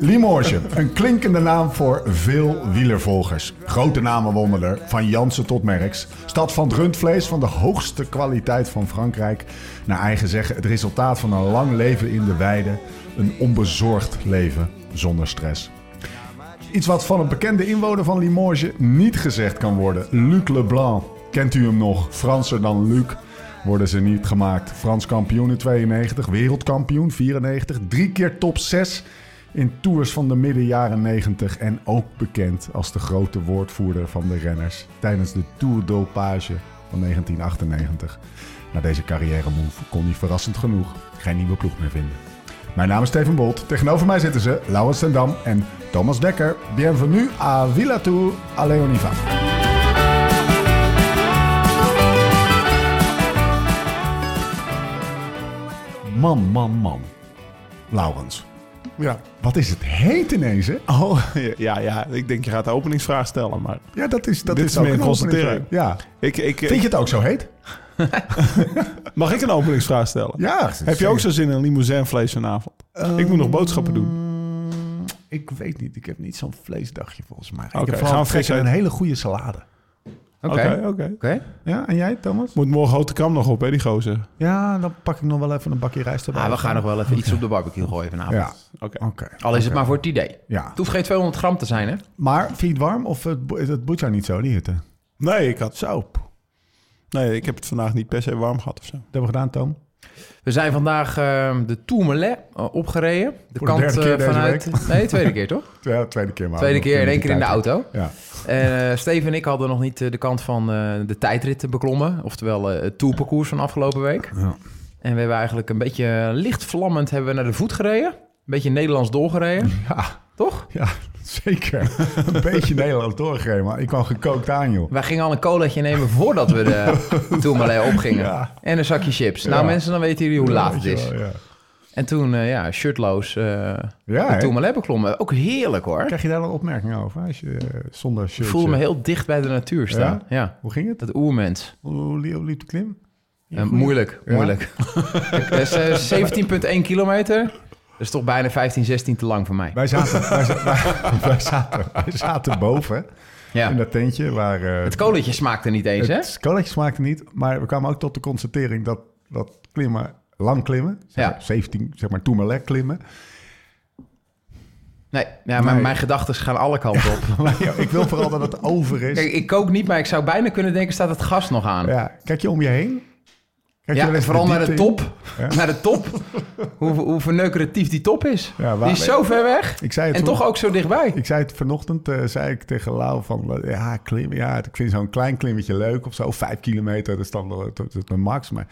Limoges, een klinkende naam voor veel wielervolgers. Grote namen wonnen van Jansen tot Merckx. Stad van het rundvlees van de hoogste kwaliteit van Frankrijk. Naar eigen zeggen het resultaat van een lang leven in de weide. Een onbezorgd leven zonder stress. Iets wat van een bekende inwoner van Limoges niet gezegd kan worden. Luc Leblanc. Kent u hem nog? Franser dan Luc worden ze niet gemaakt. Frans kampioen in 92, wereldkampioen 94, drie keer top 6 in tours van de midden jaren 90 en ook bekend als de grote woordvoerder van de renners tijdens de Tour d'Opage van 1998. Na deze carrière move kon hij verrassend genoeg geen nieuwe ploeg meer vinden. Mijn naam is Steven Bolt. Tegenover mij zitten ze Laurens ten Dam en Thomas Dekker. Bienvenue à Villa Tour à Leoniva. Man, man, man. Laurens, Ja. wat is het heet ineens, hè? Oh, ja, ja. Ik denk je gaat de openingsvraag stellen, maar Ja, dat is, dat Dit is meer een openingsvraag. Ja. ik, ik, Vind je het ook zo heet? mag ik een openingsvraag stellen? Ja. Heb je ook zo zin in limousinevlees vanavond? ik moet nog boodschappen doen. Mm, Ik weet niet. Ik heb niet zo'n vleesdagje volgens mij. Oké, ik heb gaan vooral we in vis een hele goede salade. Oké, oké. Oké. Ja, en jij, Thomas? Moet morgen Houte Kam nog op, hè, die gozer? Ja, dan pak ik nog wel even een bakje rijst erbij. Ah, we gaan nog wel even iets op de barbecue gooien vanavond. Ja, Oké. Al is het maar voor het idee. Ja. Het hoeft geen 200 gram te zijn, hè? Maar vind je het warm of het, het boet jou niet zo, die hitte? Nee, ik had... Zo. Nee, ik heb het vandaag niet per se warm gehad of zo. Dat hebben we gedaan, Tom. We zijn vandaag eh, de Tourmalet uh, opgereden. De kant eh, vanuit... Nee, tweede keer toch? Ja, tweede keer maar. Tweede keer in één keer in de auto. Ja. En eh, Steven en ik hadden nog niet eh, de kant van eh, de tijdrit beklommen. Oftewel eh, het tourparcours van afgelopen week. Ja. En we hebben eigenlijk een beetje licht vlammend hebben we naar de voet gereden. Een beetje Nederlands doorgereden, ja, toch? ja, zeker. een beetje Nederland doorgegeven, maar ik kwam gekookt aan, joh. Wij gingen al een colaatje nemen voordat we de Tourmalet opgingen. Ja. En een zakje chips. Nou Ja. mensen, dan weten jullie hoe laat het is. wel, Ja, En toen, eh, ja, shirtloos eh ja de? Tourmalet beklommen. Ook heerlijk hoor. Krijg je daar een opmerking over? Als je eh, zonder Ik shirt... voelde me heel dicht bij de natuur staan. Ja, Hoe ging het? dat oermens. Hoe liep, de klim? Moeilijk, moeilijk. Het is eh, 17,1 kilometer. Dat is toch bijna 15, 16 te lang voor mij. Wij zaten, wij, za- wij, wij zaten, wij zaten boven Ja. in dat tentje waar... eh, Het koletje smaakte niet eens, hè? Het smaakte niet, maar we kwamen ook tot de constatering dat, dat klimmen, lang klimmen, zeg Ja. maar 17, zeg maar Tourmalet klimmen. Nee, ja, maar Nee. mijn gedachten gaan alle kanten op. Ja, ik wil vooral dat het over is. Kijk, ik kook niet, maar ik zou bijna kunnen denken, staat het gas nog aan? Ja, kijk je om je heen? Eens vooral naar de top. Ja. Naar de top. hoe, hoe verneukeratief die top is. Ja, waar- die is zo ver weg. Ik zei het En toch ook zo dichtbij. Ik zei het vanochtend, eh, zei ik tegen Lau van, ja, klim, ja, ik vind zo'n klein klimmetje leuk of zo. Vijf kilometer, dat is dan de max. Maar,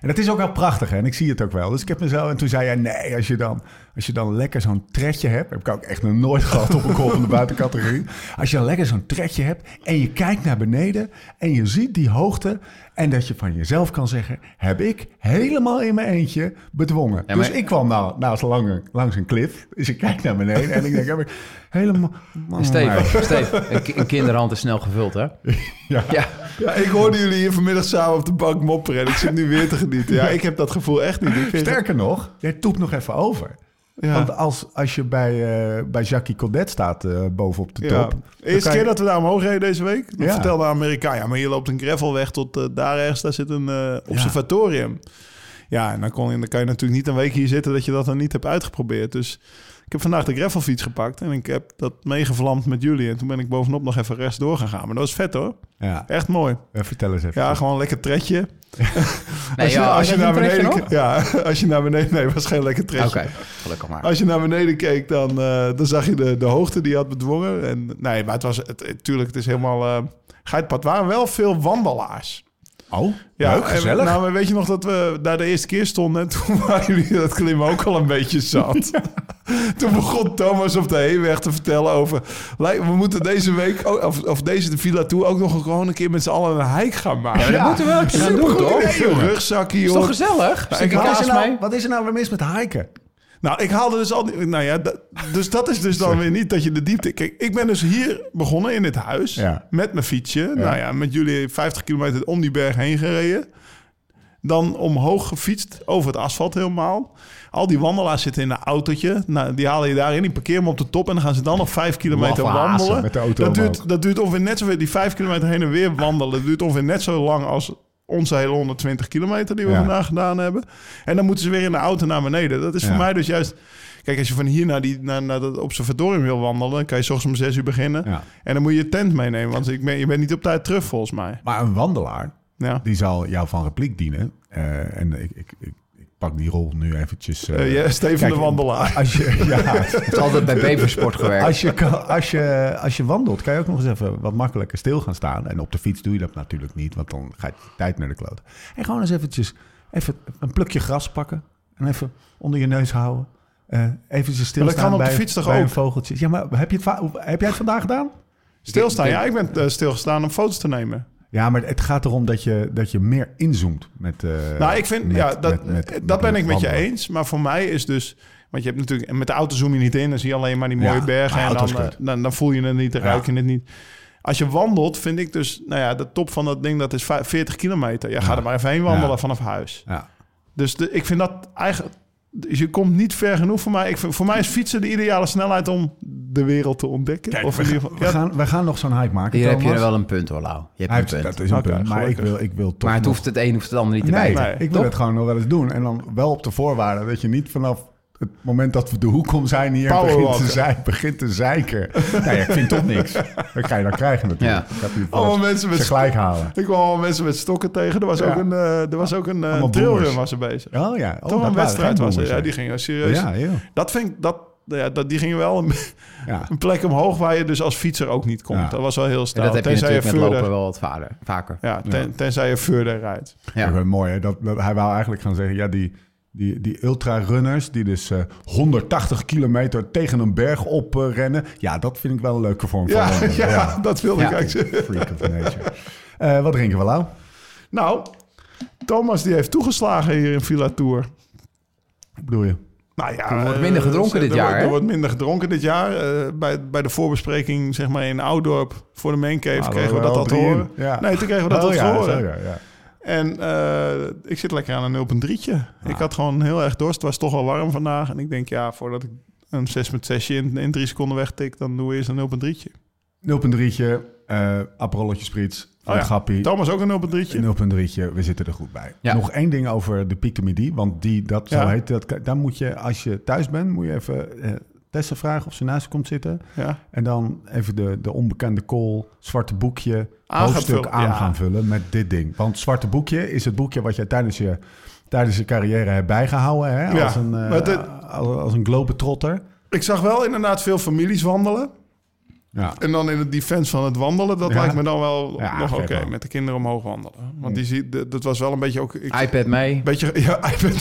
en dat is ook wel prachtig, hè? En ik zie het ook wel. Dus ik heb mezelf, en toen zei jij, nee, als je dan, als je dan lekker zo'n tredje hebt, heb ik ook echt nog nooit gehad op een golf van de buitencategorie. Als je dan lekker zo'n tredje hebt en je kijkt naar beneden en je ziet die hoogte en dat je van jezelf kan zeggen, heb ik helemaal in mijn eentje bedwongen. Ja, Dus ik kwam nou naast lange, langs een klif, dus ik kijk naar beneden en ik denk, heb ik helemaal... Steven, Steven een, ki- een kinderhand is snel gevuld, hè? Ja. Ja, Ja, ik hoorde jullie hier vanmiddag samen op de bank mopperen en ik zit nu weer te genieten. Ja, ik heb dat gevoel echt niet. Sterker nog, jij toept nog even over. Ja. Want als, als je bij, eh, bij Jackie Codet staat eh, bovenop de Ja. top... dan Eerste je- keer dat we daar omhoog reden deze week. Ja. vertelde de Amerikaan, ja, maar hier loopt een gravelweg tot eh, daar ergens, daar zit een observatorium. Ja. En dan, kon, je- dan kan je natuurlijk niet een week hier zitten dat je dat dan niet hebt uitgeprobeerd. Dus ik heb vandaag de gravelfiets gepakt en ik heb dat meegevlamd met jullie. En toen ben ik bovenop nog even rechts doorgegaan. Maar dat was vet hoor. Ja, Echt mooi. vertel eens even. Ja, gewoon lekker tredje. nee, als je, ja, als je heb naar een trekje beneden? Ja, als je naar beneden... Nee, was geen lekker Oké, tredje. gelukkig maar. Als je naar beneden keek, dan, eh, dan zag je de, de hoogte die je had bedwongen. En, nee, maar het was... Het, het- tuurlijk, het is helemaal... eh geitpad. Waren wel veel wandelaars. Oh, Ja, leuk, en- gezellig. nou, maar weet je nog dat we daar de eerste keer stonden... en toen waren jullie dat klimmen ook al een beetje zat. Toen begon Thomas op de heenweg te vertellen over... "Lij- we moeten deze week, of, of deze de Villa Tour... ook nog gewoon een keer met z'n allen een hike gaan maken. Ja, dat moeten we wel een keer gaan doen, toch? rugzakje, Is joh. toch gezellig? ik er nou, mee. wat is er nou weer mis met hiken? Nou, ik haalde dus al... die- Nou ja, dat- dus dat is dus dan weer niet dat je de diepte... Kijk, ik ben dus hier begonnen in dit huis. Ja. Met mijn fietsje. Nou ja, met jullie 50 kilometer om die berg heen gereden. Dan omhoog gefietst over het asfalt helemaal. Al die wandelaars zitten in een autootje. Nou, die halen je daarin. Die parkeren hem op de top. En dan gaan ze dan nog 5 kilometer wandelen. met de auto dat, duurt, dat duurt ongeveer net zoveel. Die 5 kilometer heen en weer wandelen. Dat duurt ongeveer net zo lang als onze hele 120 kilometer die we Ja. vandaag gedaan hebben. En dan moeten ze weer in de auto naar beneden. Dat is voor mij dus juist... Kijk, als je van hier naar, die, naar, naar dat observatorium wil wandelen... dan kan je 's ochtends om 6 uur beginnen. Ja. En dan moet je je tent meenemen. Want ik ben, je bent niet op tijd terug, volgens mij. Maar een wandelaar, die zal jou van repliek dienen. Eh, en ik, ik pak die rol nu eventjes... eh, Eh, ja, Steven kijk, de Wandelaar. Als je, ja, Het is altijd bij Beversport gewerkt. als, je, kan- als, je, als je wandelt, kan je ook nog eens even wat makkelijker stil gaan staan. En op de fiets doe je dat natuurlijk niet, want dan gaat je tijd naar de kloot. En gewoon eens eventjes even een plukje gras pakken. En even onder je neus houden. Eh eventjes stilstaan kan op de bij, fiets toch bij een ook? vogeltje. Ja, maar heb je het, heb jij het vandaag gedaan? Stilstaan, ja. Ik ben eh, stilgestaan om foto's te nemen. Ja, maar het gaat erom dat je, dat je meer inzoomt met. eh, nou, ik vind, met- ja, dat, met- met- dat ben ik met je eens. Maar voor mij is dus... Want je hebt natuurlijk... Met de auto zoom je niet in. Dan zie je alleen maar die mooie Ja, bergen. En dan, eh, dan, dan voel je het niet, dan Ja. ruik je het niet. Als je wandelt, vind ik dus... Nou ja, de top van dat ding, dat is vij- 40 kilometer. Ja, ga Ja. er maar even heen wandelen vanaf huis. Ja. Dus de, ik vind dat eigenlijk... Dus je komt niet ver genoeg voor mij. Ik vind, voor mij is fietsen de ideale snelheid om de wereld te ontdekken. Kijk, of we, in ieder gaan, geval, we, ja, gaan, we gaan nog zo'n hike maken. Hier heb je Thomas. wel een punt hoor, Lau. Je hebt een punt. dat is een punt. Maar ik wil, ik wil toch Maar het nog- hoeft het een hoeft het ander niet te Nee, bijten. Nee. ik wil Toch? het gewoon nog wel eens doen. En dan wel op de voorwaarde dat je niet vanaf het moment dat we de hoek om zijn hier begint te, begint te zeiken. nee, ik vind toch niks. Dat ga je dan krijgen natuurlijk. Ja. Ik Allemaal mensen met gelijk halen. Ik kwam al mensen met stokken tegen. Er was Ja. ook een, eh, er was ook een Allemaal trailrun boomers. was er bezig. Oh ja. Oh, Toch dat een wedstrijd was er. Ja, die gingen serieus. Ja, joh. Dat vind ik, dat, ja, dat, die gingen wel een, Ja. een plek omhoog waar je dus als fietser ook niet komt. Ja. Dat was wel heel En snel. dat heb je tenzij natuurlijk met verder, lopen wel wat vader, vaker. Ja, ten- tenzij je verder rijdt. Ja. Ja. mooi hè. Dat, dat- hij wou eigenlijk gaan zeggen, ja, die, die, die ultra-runners die dus eh, 180 kilometer tegen een berg op eh, rennen. Ja, dat vind ik wel een leuke vorm van Ja, ja, dat wilde Ja. ik eigenlijk zeggen. Freak of nature. Eh, wat drinken we, Lau? Nou, Thomas die heeft toegeslagen hier in Villa Tour. Wat bedoel je? Nou ja, Er wordt eh, minder gedronken dit er jaar, wordt-? Er wordt minder gedronken dit jaar. Eh, bij, bij de voorbespreking zeg maar in Oudorp voor de maincave Ah, kregen we dat al te horen. Ja. Nee, toen kregen we dat Oh, al te ja, horen. ja. En eh, ik zit lekker aan een 0.3'tje. Ah. Ik had gewoon heel erg dorst. Het was toch wel warm vandaag. En ik denk, ja, voordat ik een 6.6 in, in drie seconden wegtik... dan doen we eerst een 0.3'tje. 0.3'tje, eh Aperolletje Sprits, van Oh ja. Gappie. Thomas ook een 0.3'tje. 0.3'tje, we zitten er goed bij. Ja. Nog één ding over de Pic de Midi, want die, dat zo Ja. heet, dat, dan moet je, als je thuis bent, moet je even eh, Vragen of ze naast je komt zitten. Ja. En dan even de, de onbekende call, zwarte boekje, Aan hoofdstuk aan gaan vullen met dit ding. Want zwarte boekje is het boekje wat jij tijdens je, tijdens je carrière hebt bijgehouden, hè? Als, een, dit- als, als een globetrotter. Ik zag wel inderdaad veel families wandelen. Ja. En dan in het defense van het wandelen, dat Ja. lijkt me dan wel Ja, nog oké. wel. Met de kinderen omhoog wandelen. Want die zie, dat dat was wel een beetje ook... Ik, iPad mee. Beetje, ja, iPad.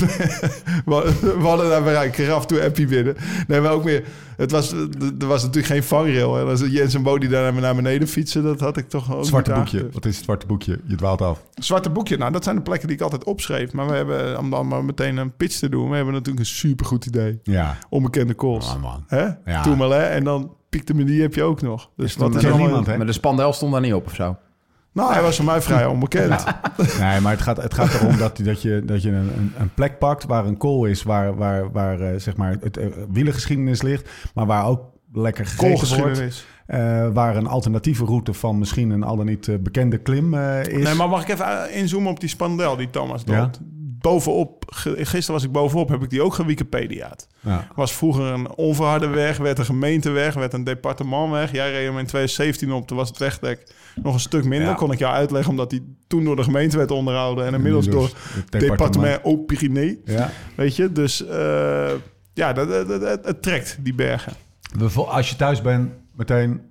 we we hadden daar weer een keer af toe appie binnen. Nee, maar ook meer. Het was, er was natuurlijk geen vangrail. En als Jens en Bo die daar naar beneden fietsen, dat had ik toch ook Zwarte boekje. Wat is het zwarte boekje? Je dwaalt af. Zwarte boekje. Nou, dat zijn de plekken die ik altijd opschreef. Maar we hebben, om dan maar meteen een pitch te doen, we hebben natuurlijk een supergoed idee. Ja. Onbekende calls. Oh, man. Hè? Ja. Tourmalet en dan Piek de Midi heb je ook nog. Dus dat wat is ken allemaal- niemand, hè? Maar de spandel stond daar niet op of zo. Nou, hij was voor mij vrij onbekend. Nee, maar het gaat, het gaat erom dat, dat je, dat je een, een, plek pakt waar een call is, waar, waar, waar eh, zeg maar het uh, wielengeschiedenis ligt, maar waar ook lekker gegeten wordt. Koolgeschiedenis. eh, waar een alternatieve route van misschien een al dan niet eh, bekende klim eh, is. Nee, maar mag ik even eh, inzoomen op die spandel die Thomas Ja. Bovenop, gisteren was ik bovenop, heb ik die ook gewikipediaat. Ja. Was vroeger een onverharde weg, werd een gemeenteweg, werd een departementweg. Jij reed hem in 2017 op, toen was het wegdek nog een stuk minder. Ja. Kon ik jou uitleggen, omdat die toen door de gemeente werd onderhouden en inmiddels door het departement Haut-Pyrénées. Ja. Weet je, dus eh, ja, dat, dat, dat- het, trekt die bergen. Als je thuis bent, meteen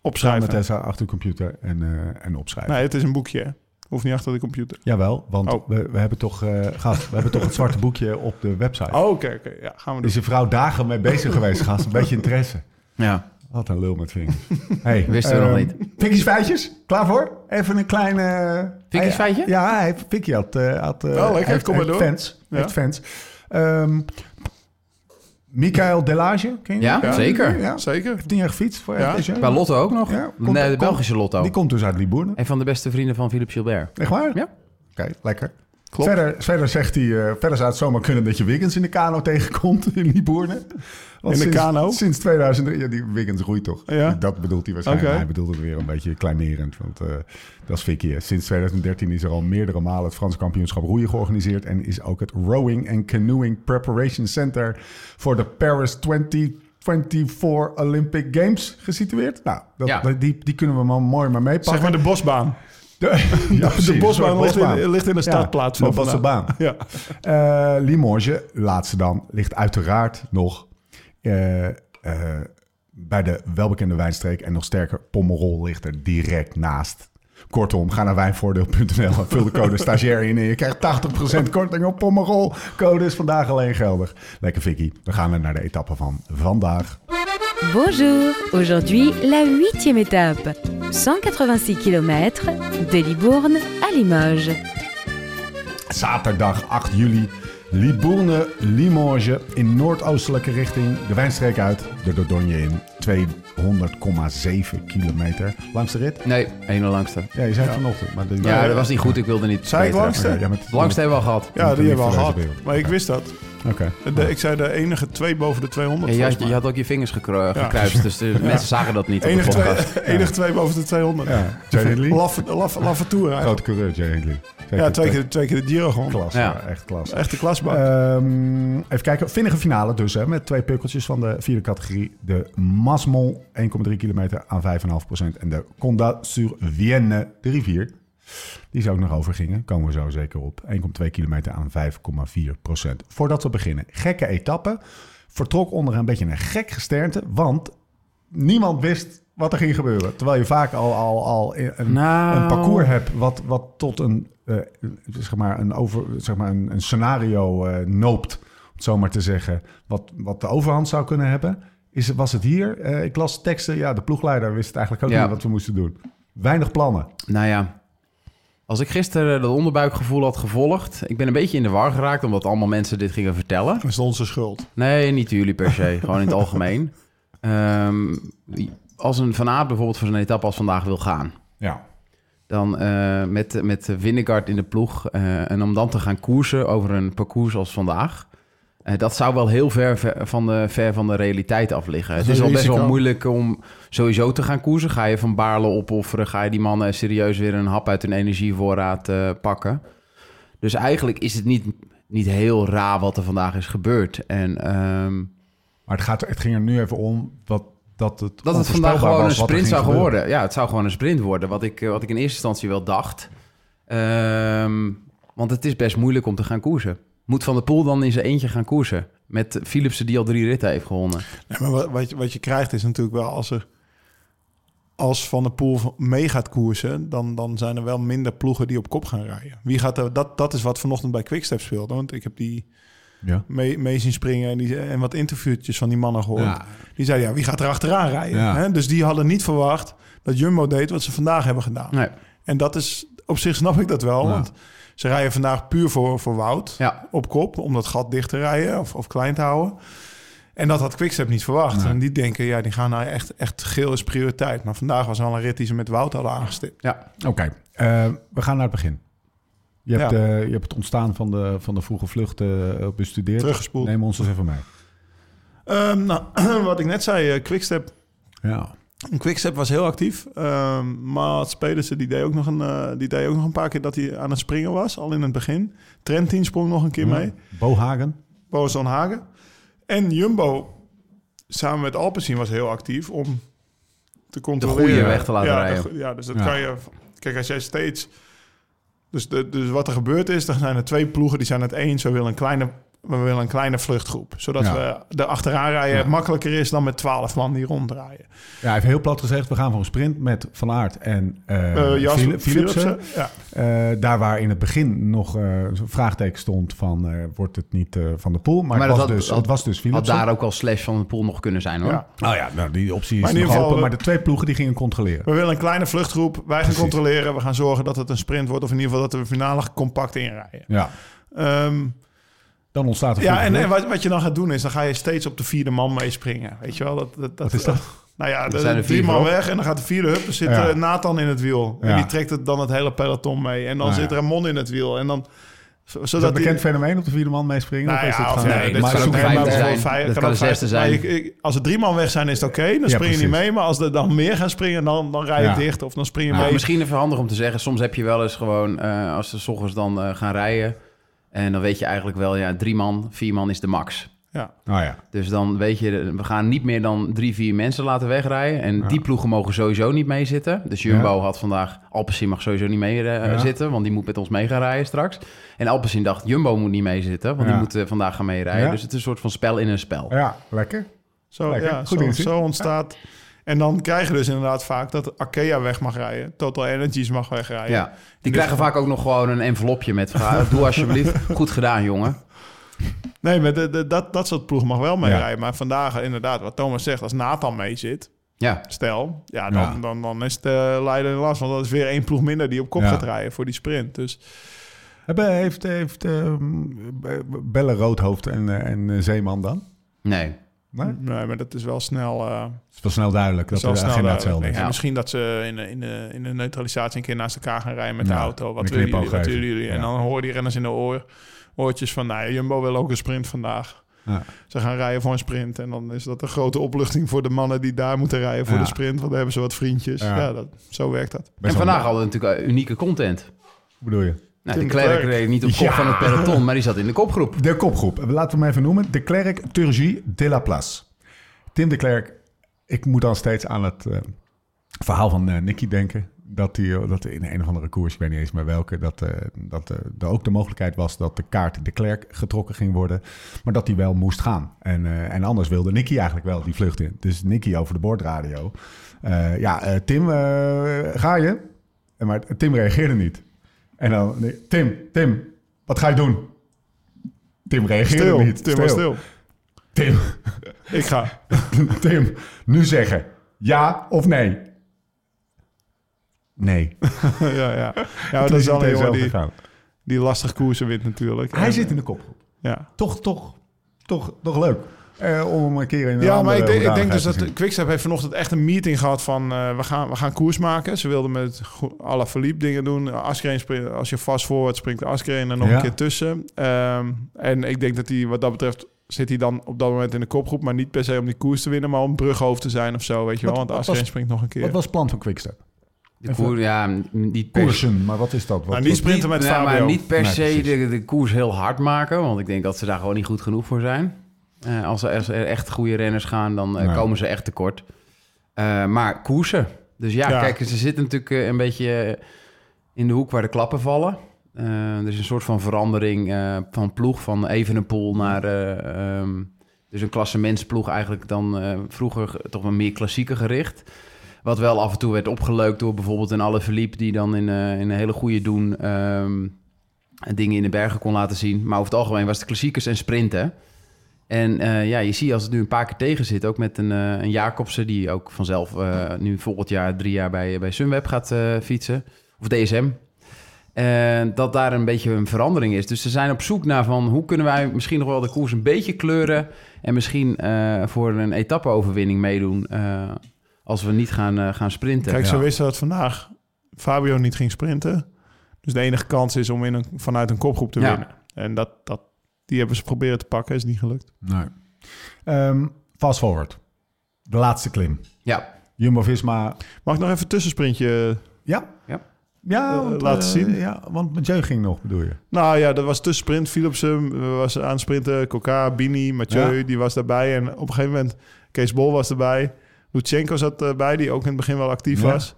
Opschrijven. met Tessa achter de computer en, eh, en opschrijven. Nee, het is een boekje. Hoeft niet achter de computer. Jawel, want Oh. we, we hebben toch, eh, gast, we hebben toch het zwarte boekje op de website. Oh, oké, oké. Ja, gaan we doen. is een vrouw dagen mee bezig geweest, gast. Een beetje interesse. Ja, Wat een lul met vingers. Hey, Wisten we nog ehm, niet. Vicky's feitjes, klaar voor? Even een kleine... Vicky's Hij- feitje? Ja, hij, Vicky had, eh, had, eh, Oh, lekker, heeft, kom maar heeft door. fans. Ja. Heeft fans. Ehm Michael Delage, ken je Ja, die? zeker. Ja, Zeker. heeft tien jaar gefietst voor Ja. Bij Lotto ook nog. Ja, komt- nee, de komt- Belgische Lotto. Die komt dus uit Libourne. Een van de beste vrienden van Philippe Gilbert. Echt waar? Ja. Oké, lekker. Klopt. Verder, verder zegt hij, eh, verder zou het zomaar kunnen dat je Wiggins in de kano tegenkomt in Libourne. Want In de sinds, kano? Sinds 2003, ja, die Wiggins roeit toch? Ja. Dat bedoelt hij waarschijnlijk. Hij bedoelt het weer een beetje kleinerend, want eh, dat is Vicky. Sinds 2013 is er al meerdere malen het Franse kampioenschap roeien georganiseerd en is ook het Rowing and Canoeing Preparation Center voor de Paris 2024 Olympic Games gesitueerd. Nou, dat, Ja. die, die kunnen we maar mooi maar meepakken. Zeg maar de bosbaan. De, ja, de bosbaan ligt, bosbaan. In, ligt in de Ja, startplaats de van bosbaan. Ja. Eh, Limoges, laatste dan, ligt uiteraard nog eh, eh, bij de welbekende wijnstreek. En nog sterker, Pommerol ligt er direct naast. Kortom, ga naar wijnvoordeel.nl en vul de code stagiair in en je krijgt 80% korting op Pommerol. Code is vandaag alleen geldig. Lekker Vicky, we gaan naar de etappe van vandaag. Bonjour, aujourd'hui la huitième étape. 186 km de Libourne à Limoges. Zaterdag 8 juli, Libourne, Limoges in noordoostelijke richting. De wijnstreek uit, de Dordogne in. 200,7 kilometer. Langs de rit? Nee, ene langste. Ja, je zei het vanochtend. Maar de, Ja, dat was niet goed. Ik wilde niet Zei ik beter. langste? Ja, met- Langste hebben we al gehad. Ja, die hebben we al gehad. Maar ik wist dat. Oké. De- ik zei de enige twee boven de 200. Ja, je, had, je had ook je vingers gekru- gekruist, dus de mensen zagen dat niet op de enige, podcast. twee, enige twee boven de 200. Ja, Jay Hindley. Laffe, laffe, laffe tour eigenlijk. Grote coureur, Jay Hindley. Ja, twee keer, twee keer de Giro gewoon. Klas, Ja. ja. echt klas. Echte klasbak. Ehm, even kijken. Vinnige finale dus, hè, met twee pukkeltjes van de vierde categorie. De Masmol, 1,3 kilometer aan 5,5% En de Conda sur Vienne, de rivier. Die zou ook nog over gingen. Komen we zo zeker op. 1,2 kilometer aan 5,4% Voordat we beginnen. Gekke etappe. Vertrok onder een beetje een gek gesternte. Want niemand wist wat er ging gebeuren. Terwijl je vaak al, al, al een, Nou. een parcours hebt wat, wat tot een, eh, zeg maar een, over, zeg maar een, een scenario eh, noopt. Om het zo maar te zeggen. Wat, wat de overhand zou kunnen hebben. Is, was het hier? Eh, ik las teksten. Ja, de ploegleider wist het eigenlijk ook Ja. niet wat we moesten doen. Weinig plannen. Nou ja, als ik gisteren dat onderbuikgevoel had gevolgd... Ik ben een beetje in de war geraakt, omdat allemaal mensen dit gingen vertellen. Dat is onze schuld. Nee, niet jullie per se. gewoon in het algemeen. Ehm, als een Van Aert bijvoorbeeld voor zo'n etappe als vandaag wil gaan... Ja. dan eh, met, met Vingegaard in de ploeg... eh, en om dan te gaan koersen over een parcours als vandaag... eh, dat zou wel heel ver, ver van de, ver van de realiteit af liggen. Het is al best wel moeilijk om sowieso te gaan koersen. Ga je van Baarle opofferen? Ga je die mannen serieus weer een hap uit hun energievoorraad eh, pakken? Dus eigenlijk is het niet, niet heel raar wat er vandaag is gebeurd. En ehm, Maar het, gaat, het ging er nu even om wat, dat het dat het vandaag gewoon een was sprint zou gebeuren. worden. Ja, het zou gewoon een sprint worden. Wat ik, eh, wat ik in eerste instantie wel dacht. Ehm, want het is best moeilijk om te gaan koersen. Moet Van der Poel dan in zijn eentje gaan koersen? Met Philipsen die al drie ritten heeft gewonnen. Nee, maar wat, wat, je, wat je krijgt is natuurlijk wel als er... Als Van der Poel mee gaat koersen, dan, dan zijn er wel minder ploegen die op kop gaan rijden. Wie gaat er, dat, dat is wat vanochtend bij Quickstep speelde. Want ik heb die Ja. mee, mee zien springen en, die, en wat interviewtjes van die mannen gehoord. Ja. Die zeiden, ja, wie gaat er achteraan rijden? Ja. Hè? Dus die hadden niet verwacht dat Jumbo deed wat ze vandaag hebben gedaan. Nee. En dat is, op zich snap ik dat wel, Ja. want ze rijden vandaag puur voor, voor Wout Ja, op kop, om dat gat dicht te rijden of, of klein te houden. En dat had Quickstep niet verwacht. Nee. En die denken, ja, die gaan nou echt, echt geel is prioriteit. Maar vandaag was wel een rit die ze met Wout hadden aangestipt. ja. Oké, eh, we gaan naar het begin. Je hebt, Ja. eh, je hebt het ontstaan van de, van de vroege vlucht eh, bestudeerd. Teruggespoeld. Neem ons eens even mee. Ehm, nou, wat ik net zei, eh, Quickstep, Ja. Quickstep was heel actief. Ehm maar Pedersen die deed, ook nog een, eh, die deed ook nog een paar keer dat hij aan het springen was, al in het begin. Trentin sprong nog een keer mee. Bo Hagen. En Jumbo, samen met Alpecin, was heel actief om te controleren. goede weg te laten ja, rijden. de ja, dus dat Ja. kan je... Kijk, als jij steeds... Dus, de, dus wat er gebeurd is, dan zijn er twee ploegen die zijn het eens. We willen een kleine we willen een kleine vluchtgroep. Zodat Ja. we de achteraan rijden Ja. makkelijker is dan met 12 man die ronddraaien. Ja, hij heeft heel plat gezegd, we gaan voor een sprint met Van Aert en Jas- Philip- Philipsen. Philipsen, ja. Eh, daar waar in het begin nog eh, zo'n vraagteken stond van, eh, wordt het niet eh, Van de Poel? Maar, Maar het, was had- dus, had- het was dus Had Philipsen. daar ook al slash van de pool nog kunnen zijn hoor. Ja. Oh ja, nou, die optie Maar is in nog ieder geval, open. we- Maar de twee ploegen die gingen controleren. We willen een kleine vluchtgroep. Wij gaan Precies. controleren. We gaan zorgen dat het een sprint wordt. Of in ieder geval dat we finale compact inrijden. Ja, Ehm, dan ontstaat er ja, en, en wat, wat je dan gaat doen is... dan ga je steeds op de vierde man meespringen. Weet je wel? Dat, dat, Wat is dat? Nou ja, de, zijn er drie vier man weg en dan gaat de vierde hup. Er zit Ja. eh, Nathan in het wiel. Ja. En die trekt het dan het hele peloton mee. En dan zit. Ramon in het wiel. En dan... z- Is dat Zodat een die- bekend fenomeen op de vierde man meespringen? Nou of is ja, het of gewoon- nee, dit maar kan zoek ook vijfde helemaal zijn. vijf- Dat kan zesde zijn. ik- ik- als er drie man weg zijn, is het oké. Dan Ja, spring je niet mee. Maar als er dan meer gaan springen, dan, dan rij je Ja. dicht. Of dan spring je Ja, mee. Misschien even handig om te zeggen, soms heb je wel eens gewoon, eh, als ze 's ochtends dan eh, gaan rijden, en dan weet je eigenlijk wel, ja, drie man, vier man is de max. Ja. Oh ja. Dus dan weet je, we gaan niet meer dan drie, vier mensen laten wegrijden. En Ja. die ploegen mogen sowieso niet meezitten. Dus Jumbo Ja. had vandaag, Alpecin mag sowieso niet mee eh, Ja. zitten, want die moet met ons mee gaan rijden straks. En Alpecin dacht, Jumbo moet niet meezitten, want Ja. die moet vandaag gaan meerijden. Ja. Dus het is een soort van spel in een spel. Ja, lekker. Zo, Lekker. ja, Goed zo, zo ontstaat. En dan krijg je dus inderdaad vaak dat Arkea weg mag rijden. Total Energies mag wegrijden. Ja, die krijgen vaak ook nog gewoon een envelopje met, "Ah, doe alsjeblieft, goed gedaan jongen. Nee, maar de, de- dat, dat soort ploeg mag wel mee Ja. rijden. Maar vandaag inderdaad, wat Thomas zegt, als Nathan mee zit, Ja, stel, ja, dan, Ja. Dan, dan is het uh, Leiden in last. Want dat is weer één ploeg minder die op kop Ja. gaat rijden voor die sprint. Dus Hebben, heeft heeft ehm, Belle Roodhoofd en, eh, en eh, Zeeman dan? nee. Nee? nee, maar dat is wel snel... eh, Het is wel snel duidelijk dat de snel hetzelfde is. Ja. Misschien dat ze in de, in, de, in de neutralisatie een keer naast elkaar gaan rijden met de auto. Wat willen jullie? Wat willen? En dan horen die renners in de oor, oortjes van... Nou Jumbo wil ook een sprint vandaag. Ja. Ze gaan rijden voor een sprint. En dan is dat een grote opluchting voor de mannen die daar moeten rijden voor Ja. de sprint. Want dan hebben ze wat vriendjes. Ja. Ja, dat, zo werkt dat. Best en vandaag hadden we natuurlijk eh, unieke content. Hoe bedoel je? Nou, de Klerk reed niet op kop Ja. van het peloton, maar die zat in de kopgroep. De kopgroep. Laten we hem even noemen. De Klerk Turgie de la Place. Tim de Klerk. Ik moet dan steeds aan het eh, verhaal van eh, Nicky denken. Dat, die, eh, dat in een of andere koers, ik weet niet eens meer welke, dat, dat er ook de mogelijkheid was dat de kaart de Klerk getrokken ging worden. Maar dat die wel moest gaan. En, en anders wilde Nicky eigenlijk wel die vlucht in. Dus Nicky over de boordradio. Eh, ja, Tim, ga je? Maar Tim reageerde niet. En dan, nee, Tim, Tim, wat ga je doen? Tim reageerde Stil, niet. Tim was stil. Tim, Ik ga. Tim, nu zeggen ja of nee? Nee. ja, ja. ja dat is wel een jongen zelf die, gegaan. die lastig koersen wint natuurlijk. Hij En, zit in de kopgroep. Ja, Toch, toch, toch, toch leuk. Eh, om hem een keer in een ja maar ik denk, ik denk dus dat. Quickstep heeft vanochtend echt een meeting gehad van... eh, we, gaan, we gaan koers maken. Ze wilden met la Philippe dingen doen. Askreen springt, als je vast voorwaarts springt, Askreen er nog Ja. een keer tussen. Ehm, en ik denk dat hij wat dat betreft... zit hij dan op dat moment in de kopgroep... maar niet per se om die koers te winnen... maar om brughoofd te zijn of zo, weet je wel. Want Askreen springt nog een keer. Wat was het plan van Quickstep? De koer, ja, niet per Koersen, maar wat is dat? Wat, Nou, niet sprinten met ja, Fabio. maar niet per Nee, se de, de koers heel hard maken. Want ik denk dat ze daar gewoon niet goed genoeg voor zijn. Eh, als, er, als er echt goede renners gaan, dan eh, Nee. komen ze echt tekort. Eh, maar koersen. Dus ja, Ja. kijk, ze zitten natuurlijk een beetje in de hoek waar de klappen vallen. Er is een soort van verandering van ploeg, van Evenepoel naar... eh, ehm, dus een klassementsploeg eigenlijk dan vroeger toch wel meer klassieker gericht. Wat wel af en toe werd opgeleukt door bijvoorbeeld een Alle Philippe... die dan in, in een hele goede doen ehm, dingen in de bergen kon laten zien. Maar over het algemeen was het klassiekers en sprinten. En eh, ja, je ziet als het nu een paar keer tegen zit... ook met een, eh, een Jacobsen... die ook vanzelf eh, nu volgend jaar drie jaar bij, bij Sunweb gaat eh, fietsen. Of DSM. En dat daar een beetje een verandering is. Dus ze zijn op zoek naar van... hoe kunnen wij misschien nog wel de koers een beetje kleuren... en misschien eh, voor een etappe-overwinning meedoen... eh, als we niet gaan, gaan sprinten. Kijk, ze Ja. wisten dat vandaag Fabio niet ging sprinten. Dus de enige kans is om in een, vanuit een kopgroep te Ja. winnen. En dat, dat, die hebben ze proberen te pakken, is niet gelukt. Nee. Ehm, fast forward. De laatste klim. Ja, Jumbo-Visma. Mag ik nog even een tussensprintje? Ja? Ja. Ja, Eh, want, laten eh, zien. Ja, want Mathieu ging nog, bedoel je? Nou ja, dat was tussensprint. Philipsen was aan het sprinten. Coca, Bini, Mathieu, Ja. die was daarbij. En op een gegeven moment, Kees Bol was erbij. Lutsenko zat erbij, die ook in het begin wel actief Ja. was.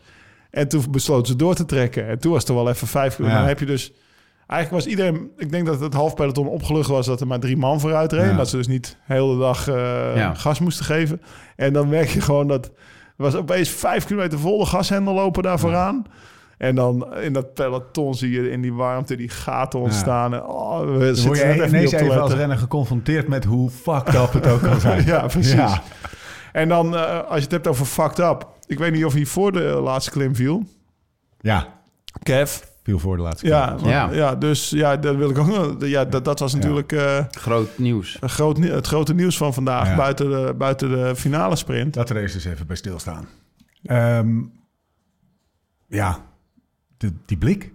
En toen besloten ze door te trekken. En toen was het er wel even vijf kilometer. Ja. Dan heb je dus Eigenlijk was iedereen... Ik denk dat het half peloton opgelucht was dat er maar drie man vooruit reden. Ja. Dat ze dus niet de hele dag eh, Ja. gas moesten geven. En dan merk je gewoon dat... Er was opeens vijf kilometer vol de gashendel lopen daar vooraan. En dan in dat peloton zie je in die warmte die gaten ontstaan. En, oh, we Dan word je ineens even als renner geconfronteerd met hoe fucked up het ook kan zijn. Ja, precies. En dan, eh, als je het hebt over fucked up. Ik weet niet of hij voor de laatste klim viel. ja, Kev. Viel voor de laatste Ja, keer. ja. Ja. ja, dus ja, dat wil ik ook nog. Ja, dat, dat was natuurlijk eh, Groot nieuws. een groot, nie- het grote nieuws van vandaag. Ja. Buiten, de, buiten de finale sprint. Laten we er eens even bij stilstaan. Ehm, ja, de, die blik.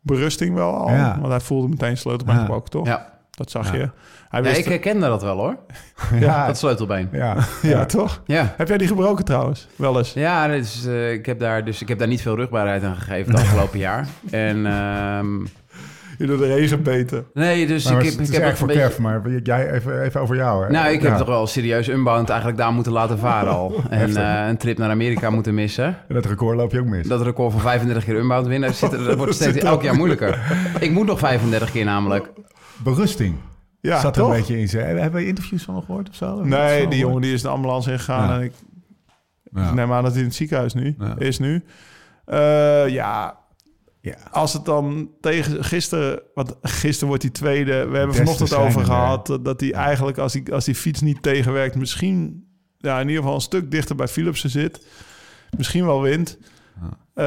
Berusting wel al. Ja. Want hij voelde meteen sleutelbeen Ja. gebroken, toch? Ja. Dat zag Ja. je. Hij ja, wist ik herkende dat wel hoor. Ja, Dat sleutelbeen. ja, ja, toch? Ja. Heb jij die gebroken trouwens? Wel eens. Ja, dus, eh, ik, heb daar, dus ik heb daar niet veel rugbaarheid aan gegeven het afgelopen jaar. En ehm, Je door de regen beten. nee, dus Maar ik het heb, is ik heb erg echt voor een beetje... Kev, maar jij even, even over jou. Hè? Nou, ik Ja. heb toch wel serieus unbound eigenlijk daar moeten laten varen al. En eh, een trip naar Amerika moeten missen. En dat record loop je ook mis. Dat record van 35 keer unbound winnen, zit dat wordt steeds elk jaar moeilijker. Ik moet nog 35 keer namelijk. Berusting. Ja, Zat er toch? een beetje in zijn. Hebben we interviews van hem gehoord of zo? Hebben Nee, die gehoord? jongen die is de ambulance ingegaan. Ja. En ik Ja. neem aan dat hij in het ziekenhuis nu Ja. is nu. Eh, ja, Ja. als het dan tegen gisteren, want gisteren wordt hij tweede. We hebben Des vanochtend te over gehad eh, dat hij eigenlijk als die, als die fiets niet tegenwerkt, misschien ja, in ieder geval een stuk dichter bij Philipsen zit. Misschien wel wint. Eh,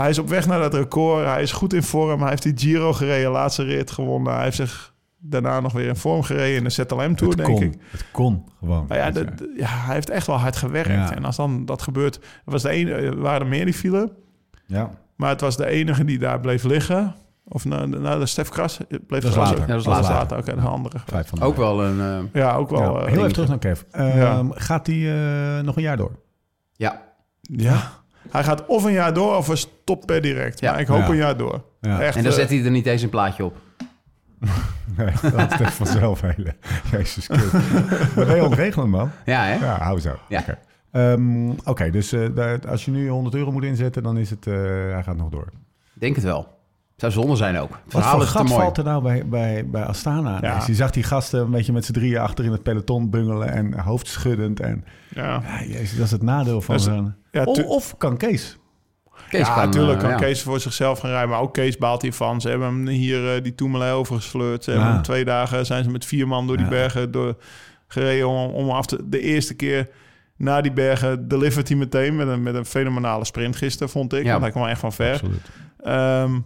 hij is op weg naar dat record. Hij is goed in vorm. Hij heeft die Giro gereden, laatste rit gewonnen. Hij heeft zich daarna nog weer in vorm gereden in de ZLM Tour, het denk kon. ik. Het kon gewoon. Maar ja, ja, hij heeft echt wel hard gewerkt. Ja. En als dan dat gebeurt... Was de ene, er waren er meer die vielen. ja. Maar het was de enige die daar bleef liggen. Of nou, nou de Stef Kras bleef Dat later. Ja, dat is Oh, later. Oké, de andere. Vijf van de Ook wel een... eh, Ja, ook wel. Ja, eh, heel even terug naar Kev. Ehm, Ja. Gaat hij eh, nog een jaar door? ja, ja. Hij gaat of een jaar door of hij stopt per direct. Ja. Maar ik hoop Ja. een jaar door. Ja. Echt, en dan eh, zet hij er niet eens een plaatje op. Nee, dat is echt vanzelf hele. Jezus Christus. Maar ben je ontregelen, man? Ja, hè? Ja, hou zo. Ja. Oké, Ehm, oké, dus eh, daar- als je nu 100 euro moet inzetten, dan is het... eh, hij gaat nog door. Ik denk het wel. Zou zonde zijn ook. Het Wat voor gat valt er nou bij, bij, bij Astana? Ja. Dus je zag die gasten een beetje met z'n drieën achter in het peloton bungelen en hoofdschuddend. En ja. ja, jezus, dat is het nadeel van zo'n... Ja, of, of kan Kees. Kees ja, kan, natuurlijk eh, kan ja. Kees voor zichzelf gaan rijden. Maar ook Kees baalt hiervan. Ze hebben hem hier eh, die Toemelij overgesleurd. Ze hebben hem twee dagen zijn ze met vier man door die Ja. bergen door, gereden. Om, om af te, de eerste keer na die bergen delivert hij meteen met een, met een fenomenale sprint gisteren, vond ik. Ja. Want hij kwam echt van ver. Absoluut. Ehm,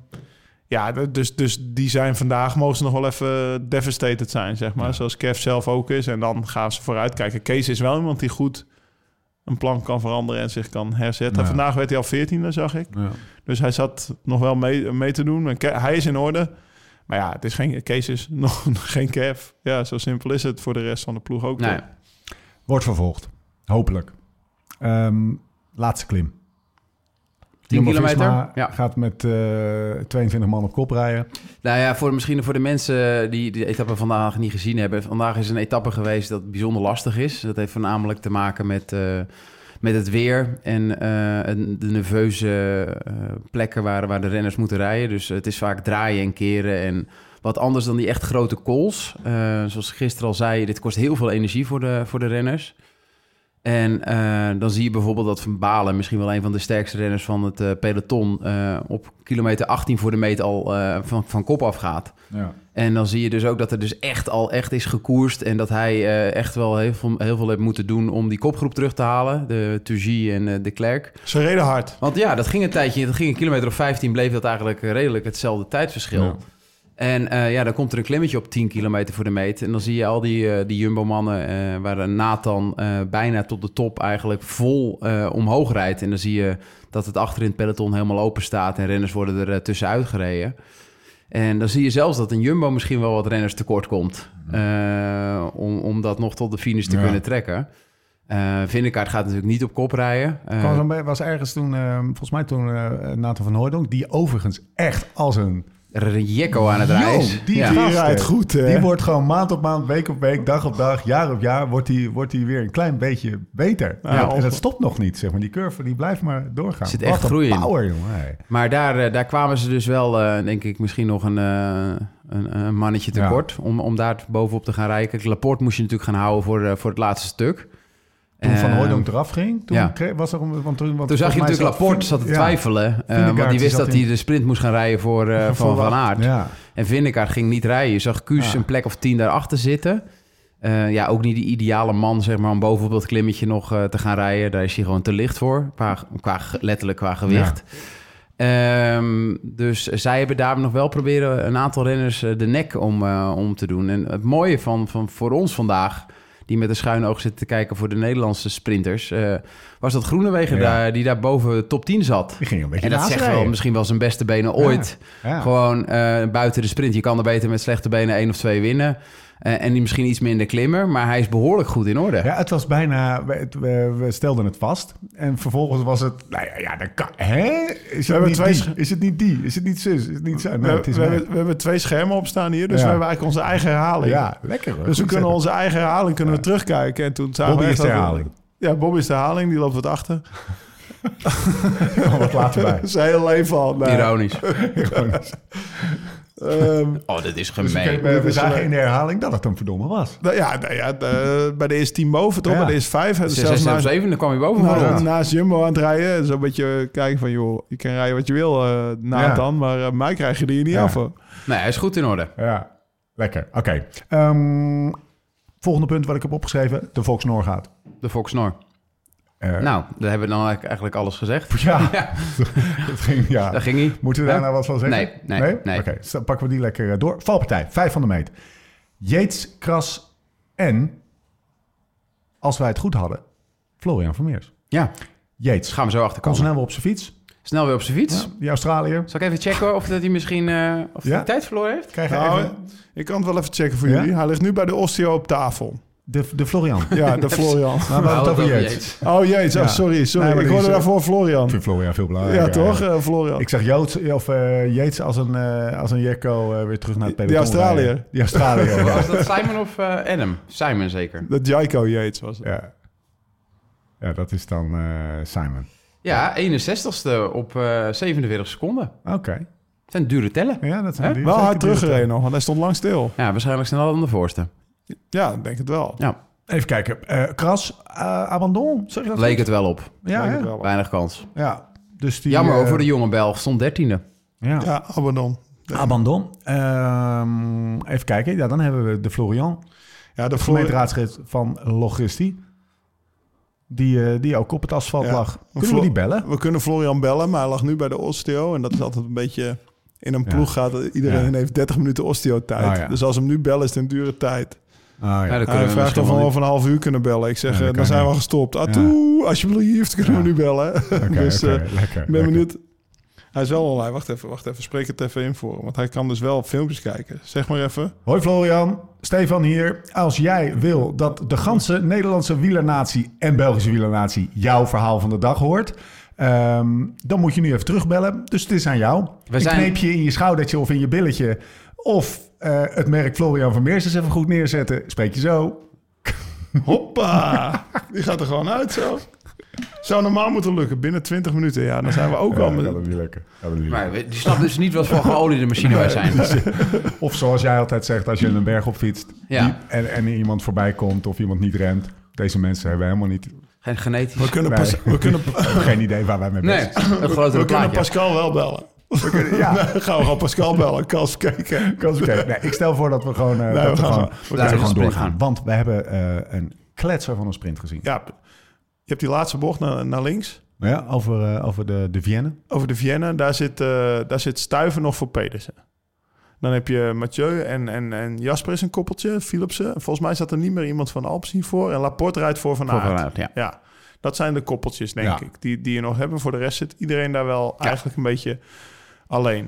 ja, dus, dus die zijn vandaag, mogen ze nog wel even devastated zijn, zeg maar. Zoals Kev zelf ook is. En dan gaan ze vooruit kijken. Kees is wel iemand die goed een plan kan veranderen en zich kan herzetten. Ja. Vandaag werd hij al 14e, zag ik. Ja. Dus hij zat nog wel mee, mee te doen. En hij is in orde. Maar ja, het is geen, Kees is nog geen Kev. Ja, zo simpel is het voor de rest van de ploeg ook. Nee. Wordt vervolgd. Hopelijk. Ehm, laatste klim. 10 Jumbo-Visma kilometer, ja. gaat met eh 22 man op kop rijden. Nou ja, voor, misschien voor de mensen die de etappe vandaag niet gezien hebben. Vandaag is een etappe geweest dat bijzonder lastig is. Dat heeft voornamelijk te maken met, eh, met het weer en eh, en de nerveuze eh, plekken waar, waar de renners moeten rijden. Dus het is vaak draaien en keren en wat anders dan die echt grote calls. Eh, zoals ik gisteren al zei, dit kost heel veel energie voor de, voor de renners. En eh, dan zie je bijvoorbeeld dat Van Balen, misschien wel een van de sterkste renners van het eh, peloton, eh, op kilometer 18 voor de meet al van, van kop af gaat. Ja. En dan zie je dus ook dat er dus echt al echt is gekoerst en dat hij echt wel heel veel, heel veel heeft moeten doen om die kopgroep terug te halen, de Turgie en de Klerk. Ze reden hard. Want ja, dat ging een tijdje, dat ging een kilometer of 15, bleef dat eigenlijk redelijk hetzelfde tijdverschil. Ja. En eh, ja, dan komt er een klimmetje op 10 kilometer voor de meet. En dan zie je al die, eh, die Jumbo-mannen, eh, waar Nathan bijna tot de top eigenlijk vol omhoog rijdt. En dan zie je dat het achter in het peloton helemaal open staat en renners worden er tussenuit gereden. En dan zie je zelfs dat een Jumbo misschien wel wat renners tekort komt. om, om dat nog tot de finish te Ja. kunnen trekken. Eh Vindekaart gaat natuurlijk niet op kop rijden. Be- was ergens toen, volgens mij toen Nathan van Hooydonk, die overigens echt als een Rijekko aan het reis. die ja. Die rijdt goed, hè? Die wordt gewoon maand op maand, week op week, dag op dag, jaar op jaar... wordt hij wordt die weer een klein beetje beter. Ja, en dat stopt nog niet, zeg maar. Die curve die blijft maar doorgaan. Zit echt een groei in. power, jongen. hey. Maar daar, eh, daar kwamen ze dus wel, eh, denk ik, misschien nog een, eh, een, een mannetje Ja. tekort om, om daar bovenop te gaan rijden. Kijk, Laporte moest je natuurlijk gaan houden voor, eh, voor het laatste stuk. Toen Van Eh, Hooydonk eraf ging, toen ja. kreeg- was er... een- Want toen, want Toen zag je natuurlijk Laporte zat te ja. twijfelen. eh, Vingegaard, want die wist dat in- hij de sprint moest gaan rijden voor, eh, van Van? Aert. Ja. En Vindegaard ging niet rijden. Je zag Kuus Ja. een plek of tien daarachter zitten. Eh, ja, ook niet de ideale man, zeg maar, om dat klimmetje nog eh, te gaan rijden. Daar is hij gewoon te licht voor, qua, qua, letterlijk qua gewicht. Ehm, dus zij hebben daar nog wel proberen een aantal renners eh, de nek om, eh, om te doen. En het mooie van, van voor ons vandaag, die met een schuin oog zitten te kijken voor de Nederlandse sprinters, eh, was dat Groenewegen Ja. daar, die daar boven de top 10 zat. Die ging een beetje En dat zegt wel misschien wel zijn beste benen ooit. Ja. Gewoon eh, buiten de sprint. Je kan er beter met slechte benen één of twee winnen. Eh, en die misschien iets minder klimmer. Maar hij is behoorlijk goed in orde. Ja, het was bijna... We, we, stelden het vast. En vervolgens was het... Nou ja, ja dat kan... Hè? Is het, niet twee die? sch- Is het niet die? Is het niet zus? Is het niet zo? Nee, we, het is we, hebben, we hebben twee schermen op staan hier, dus Ja. we hebben eigenlijk onze eigen herhaling. Ja, lekker hoor. Dus we kunnen onze eigen herhaling kunnen we terugkijken. En toen zagen Bobby we is de we- herhaling. Ja, Bobby is de herhaling, die loopt wat achter. Gewoon wat later bij. Zijn hele leven al. Nee. Ironisch. Gewoon- Oh, Ehm, dat is Dus gemeen. we, we zagen in de herhaling dat het een verdomme was. nou ja, nou ja de- bij de eerste team boven, toch? Ja. Bij de eerste vijf. hè, dus 6, zelfs 7, naast, 7, dan kwam je boven rond. naast Jumbo aan het rijden. Zo'n beetje kijken van, joh, je kan rijden wat je wil, eh Nathan. Maar eh, mij krijg je er hier niet Ja. af. hoor. Nee, hij is goed in orde. Ja, lekker. Oké. Ehm, volgende punt wat ik heb opgeschreven. De Volksnoor gaat. De Fox-Nor. Eh, Nou, daar hebben we dan eigenlijk- alles gezegd. Ja, Ja, dat ging, ja. daar ging hij. Moeten we daar Ja. nou wat van zeggen? Nee, nee, nee. Oké, dus dan pakken we die lekker eh, door. Valpartij, vijf van de meet. Yates, Kras en, als wij het goed hadden, Florian Vermeers. Ja, Yates, dus gaan we zo kon achterkomen. snel weer op zijn fiets. Snel weer op zijn fiets. Ja, die Australiër. Zal ik even checken of dat hij misschien eh, of Ja? hij tijd verloren heeft? Krijg je Nou, even ik kan het wel even checken voor Ja? jullie. Hij ligt nu bij de osteo op tafel. De, de Florian. Ja, de Florian. Maar we hadden het Oh, over dat. Yates. Oh Ja. oh, sorry, sorry. Nee, ik die hoorde is, daarvoor Florian. Ik vind Florian veel belangrijker. Ja, toch, eh, Florian? Ik zag Joods, of, eh, Yates als een, eh als een Jekko eh, weer terug naar het Die peloton. Australiër. rijden. Die Australiër. Was dat Simon of eh, Adam? Simon zeker. De Jaiko Yates was het. ja. Ja, dat is dan eh, Simon. Ja, 61ste op eh 47 seconden. Oké. Het zijn dure tellen. Ja, dat zijn die- Wel hard die- teruggereden nog, want hij stond lang stil. Ja, waarschijnlijk sneller dan de voorste. Ja, ik denk het wel. Ja, Even kijken. Eh, Kras, eh, abandon, zeg je dat leek goed? het wel op. Ja, het wel. Weinig kans. ja. Dus die, Jammer eh, voor de jonge Belg. Stond 13e. Ja. Ja, Abandon. Abandon. Ehm, even kijken. Ja, dan hebben we de Florian. Ja, de. Gemeenteraadslid van Logisti. Die, eh, die ook op het asfalt Ja. lag. Kunnen Flo- we die bellen? We kunnen Florian bellen, maar hij lag nu bij de osteo. En dat is altijd een beetje... In een Ja. ploeg gaat iedereen Ja. heeft 30 minuten osteo-tijd. Ah, ja. Dus als we hem nu bellen, is het een dure tijd. Ah, ja. Hij vraagt of we over een half uur kunnen bellen. Ik zeg, eh, dan zijn we gestopt. Ah, Ja. toe, alsjeblieft, kunnen Ja. we nu bellen. Oké, dus eh, ben benieuwd. Hij is wel online. Wacht even, wacht even. Spreek het even in voor hem. Want hij kan dus wel filmpjes kijken. Zeg maar even. Hoi Florian, Stefan hier. Als jij wil dat de ganse Nederlandse wielernatie en Belgische wielernatie jouw verhaal van de dag hoort, ehm, dan moet je nu even terugbellen. Dus het is aan jou. We een zijn- kneepje in je schoudertje of in je billetje. Of eh, het merk Florian Vermeers eens even goed neerzetten. Spreek je zo. Hoppa! Die gaat er gewoon uit zo. Zou normaal moeten lukken. Binnen 20 minuten. Ja, dan zijn we ook al... Ja, met- dat is niet lekker. Dat is niet Maar die snapt dus niet wat voor geoliede machine wij zijn. Of zoals jij altijd zegt, als je een berg op fietst Ja. die- en, en iemand voorbij komt of iemand niet remt. Deze mensen hebben helemaal niet... Geen genetisch. We kunnen, pas, we kunnen, geen idee waar wij mee bezig Nee, zijn. een grotere we kunnen. Pascal wel bellen. Ja, Dan gaan we gewoon Pascal bellen. Kans kijken. Kan eens kijken. Nee, ik stel voor dat we gewoon, eh, Nee, dat we we gaan gewoon, gaan we gewoon sprint doorgaan. gaan. Want we hebben eh, een kletser van een sprint gezien. Ja, je hebt die laatste bocht naar, naar links. Ja, over, eh, over de, de Vienne. Over de Vienne. Daar zit, daar zit Stuiven nog voor Pedersen. Dan heb je Mathieu en, en, en Jasper is een koppeltje. Philipsen. Volgens mij zat er niet meer iemand van Alpecin voor. En Laporte rijdt voor Van Voor Aert. Van Aert, ja. Ja, dat zijn de koppeltjes, denk Ja. ik, die, die je nog hebben. Voor de rest zit iedereen daar wel eigenlijk een beetje alleen.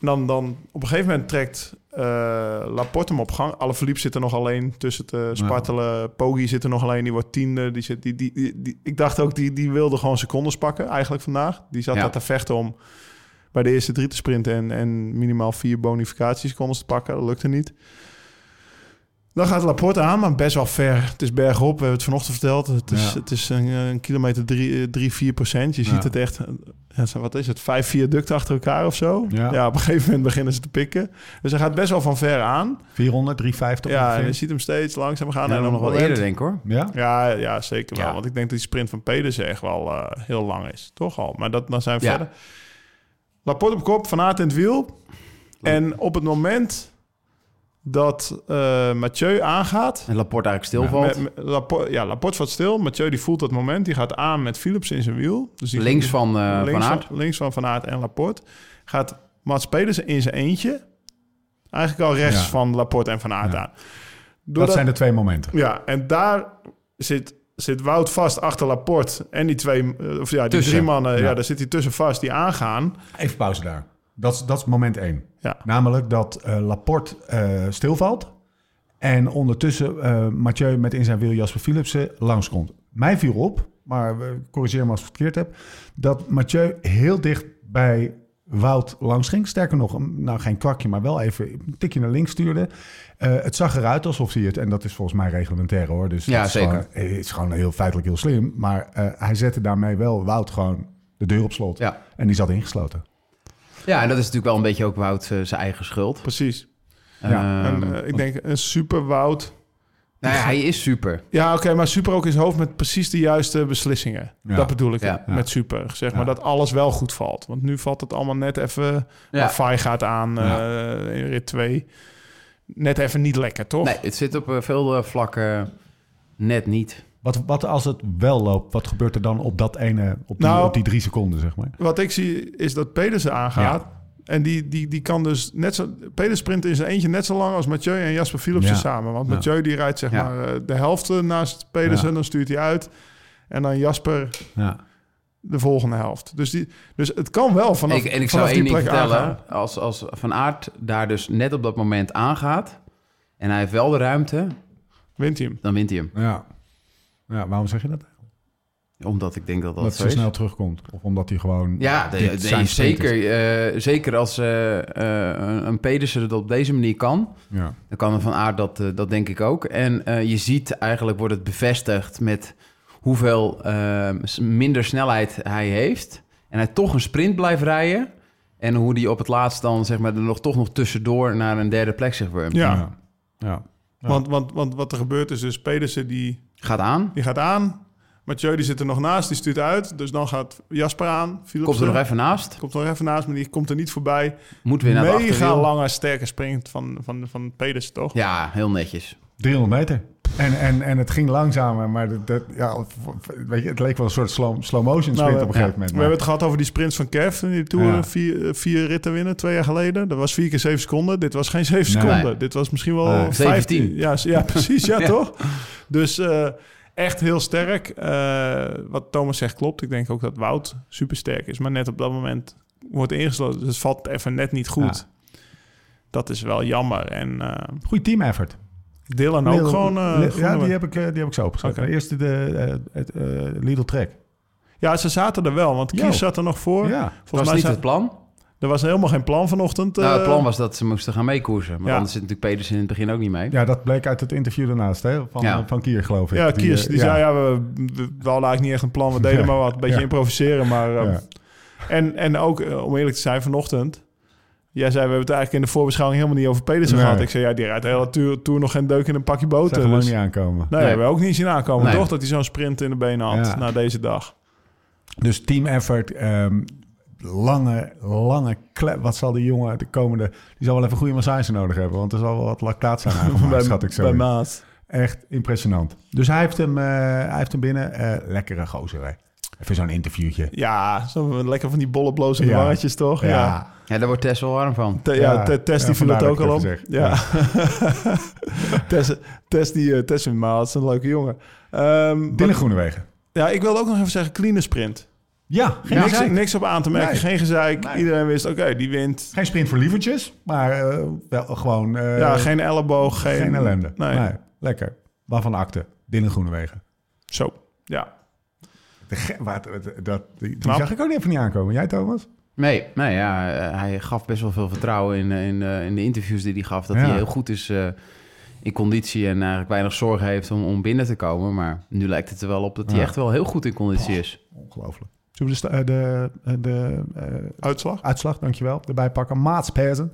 En dan, dan op een gegeven moment trekt eh, Laporte hem op gang. Alle zit er nog alleen tussen te spartelen. Poggi zit er nog alleen, die wordt tiende. Die zit, die, die, die, die- ik dacht ook, die, die wilde gewoon secondes pakken eigenlijk vandaag. Die zat Ja. daar te vechten om bij de eerste drie te sprinten en, en minimaal vier bonificatiesecondes te pakken. Dat lukte niet. Dan gaat Laporte aan, maar best wel ver. Het is bergop, we hebben het vanochtend verteld. Het is, Ja. het is een, een kilometer 3, 3 4 procent. Je Ja. ziet het echt, eh, wat is het, vijf viaducten achter elkaar of zo. Ja. Ja. op een gegeven moment beginnen ze te pikken. Dus hij gaat best wel van ver aan. 400, 350 ja, en ongeveer. je ziet hem steeds langzaam gaan. En nog op wel eerder, denk ik hoor. Ja? ja, ja, zeker wel. Want ik denk dat die sprint van Pedersen echt wel eh, heel lang is. Toch al. Maar dat, dan zijn we verder. Laporte op kop, Van Aert in het wiel. En op het moment dat eh Mathieu aangaat... En Laporte eigenlijk stilvalt. Met, met- Laporte, ja, Laporte valt stil. Mathieu die voelt dat moment. Die gaat aan met Philips in zijn wiel. Dus die links van, eh links, van Aert. links van Van Aert en Laporte. Gaat Mats Pedersen in zijn eentje. Eigenlijk al rechts Ja. van Laporte en Van Aert Ja. aan. Dat Doordat- zijn de twee momenten. ja, en daar zit, zit Wout vast achter Laporte en die twee, eh, of ja, die Tussen. drie mannen, ja. Ja. daar zit hij tussen vast, die aangaan. Even pauze daar. Dat is, dat is moment één. Ja. Namelijk dat eh, Laporte eh, stilvalt. En ondertussen eh Mathieu met in zijn wiel Jasper Philipsen langskomt. Mij viel op, maar corrigeer me als ik het verkeerd heb... dat Mathieu heel dicht bij Wout langs ging. Sterker nog, nou geen kwakje, maar wel even een tikje naar links stuurde. Eh, het zag eruit alsof hij het... En dat is volgens mij reglementair hoor. Dus Ja, is zeker. Gewoon, het is gewoon heel feitelijk heel slim. Maar eh, hij zette daarmee wel Wout gewoon de deur op slot. Ja. En die zat ingesloten. Ja, en dat is natuurlijk wel een beetje ook Wout eh, zijn eigen schuld. Precies. Ja, Ehm, en, eh, ik denk een super Wout. nou ja, hij is super. Ja, oké, maar super ook in zijn hoofd met precies de juiste beslissingen. Ja. Dat bedoel ik Ja. met super. Zeg maar dat alles wel goed valt. Want nu valt het allemaal net even... Ja. Gaat aan Ja. eh, in rit 2. Net even niet lekker, toch? Nee, het zit op veel vlakken net niet. Wat, wat als het wel loopt, wat gebeurt er dan op dat ene, op die, Nou, op die drie seconden, zeg maar? Wat ik zie is dat Pedersen aangaat. En die, die, die kan dus net zo... Pedersen sprint in zijn eentje net zo lang als Mathieu en Jasper Philipsen Ja. samen. Want Ja. Mathieu die rijdt zeg Ja. maar eh, de helft naast Pedersen. Ja. Dan stuurt hij uit. En dan Jasper Ja. de volgende helft. Dus, die, dus het kan wel vanaf, ik, en ik zou vanaf één die ding plek vertellen. aangaan. Als, als Van Aert daar dus net op dat moment aangaat... en hij heeft wel de ruimte, Wint hij hem. dan wint hij hem. Ja. Ja, waarom zeg je dat? Omdat ik denk dat dat, zo snel terugkomt. Of omdat hij gewoon... Ja, de- dit de- zijn sprint is. zeker, eh, zeker als eh, eh, een Pedersen het op deze manier kan... Ja. Dan kan er van aard dat, dat denk ik ook. En eh, je ziet eigenlijk wordt het bevestigd met hoeveel eh, s- minder snelheid hij heeft. En hij toch een sprint blijft rijden. En hoe die op het laatst dan zeg maar er nog toch nog tussendoor naar een derde plek zich wurmt. Ja, Ja. ja. Ja. Want, want, want wat er gebeurt is dus Pedersen die, Gaat aan, die gaat aan. Mathieu die zit er nog naast, die stuurt uit. Dus dan gaat Jasper aan. Philipsen. komt er nog even naast. Komt er nog even naast, maar die komt er niet voorbij. Moet weer naar de Mega achterwiel. lange, sterke sprint van, van, van Pedersen, toch? Ja, heel netjes. 300 meter. En, en, en het ging langzamer, maar dat, dat- ja, weet je, het leek wel een soort slow, slow motion sprint Nou, we- op een gegeven We moment. hebben het gehad over die sprints van Kev in die Tour. Ja. Vier, eh, vier ritten winnen, twee jaar geleden. Dat was vier keer zeven seconden. Dit was geen zeven Nee. seconden. Nee. Dit was misschien wel Nee. 15. 17. Ja, ja, precies. Ja, toch? Dus eh, echt heel sterk. Eh, wat Thomas zegt klopt. Ik denk ook dat Wout super sterk is. Maar net op dat moment wordt ingesloten. Dus het valt even net niet goed. Dat is wel jammer. En eh Goeie team effort. Dylan ook gewoon... eh, ja, groene- die heb ik, eh, die heb ik zo opgeschreven. Oké. Eerst de eh, het, Lidl Trek. ja, ze zaten er wel. Want. Kies zat er nog voor. Ja. Volgens was mij niet het plan. er was helemaal geen plan vanochtend. nou, het plan was dat ze moesten gaan meekoersen. Maar Ja. anders zit natuurlijk Pedersen in het begin ook niet mee. ja, dat bleek uit het interview daarnaast hè, van, Ja. van Kier, geloof ik. Ja, Kiers, eh, die zei, ja, we, we, we hadden eigenlijk niet echt een plan. We deden Ja. maar wat, een beetje Ja. improviseren. Maar, eh, Ja. en, en ook, om eerlijk te zijn, vanochtend... Jij zei, we hebben het eigenlijk in de voorbeschouwing helemaal niet over Pedersen Nee. gehad. Ik zei, ja, die rijdt de hele tour, tour nog geen deuk in een pakje boter. ook Dus, niet nee, aankomen. we hebben we ook niet zien aankomen, Nee. toch? Dat hij zo'n sprint in de benen had Ja. na deze dag. Dus team effort, ehm, lange, lange klep. Wat zal die jongen de komende... Die zal wel even goede massage nodig hebben, want er zal wel wat lactaat zijn aangemaakt, schat ik zo. bij in. Maat. Echt impressionant. Dus hij heeft hem, eh, hij heeft hem binnen. Eh, lekkere gozer, hè. Even zo'n interviewtje. Ja, zo lekker van die bolle blozende Ja. wangetjes, toch? Ja. Ja, daar wordt Tess wel warm van. Te- ja, Ja, Te- Tess ja, die viel het ook al op. Ja. Tess, Tess, die, eh, Tess vindt Maat is een leuke jongen. Ehm, Dylan Groenewegen. Ja, ik wilde ook nog even zeggen, clean sprint. Ja, geen, niks, gezeik. niks op aan te merken, Nee. geen gezeik. Nee. Iedereen wist, oké, die wint. geen sprint voor lievertjes, maar eh, wel gewoon... eh, ja, geen elleboog, geen... geen ellende. Nee. lekker. Waarvan akte? Dylan Groenewegen. Zo, ja. De wat- dat, die, zag ik ook even niet aankomen. Jij, Thomas? Nee, nee ja, eh, hij gaf best wel veel vertrouwen in, eh, in, eh, in de interviews die hij gaf. Dat Ja. hij heel goed is eh, in conditie en eigenlijk weinig zorgen heeft om, om binnen te komen. Maar nu lijkt het er wel op dat hij Ja. echt wel heel goed in conditie is. Ongelooflijk. Zullen we de, de, de eh, Uitslag? uitslag, dankjewel, erbij pakken? Maatspersen.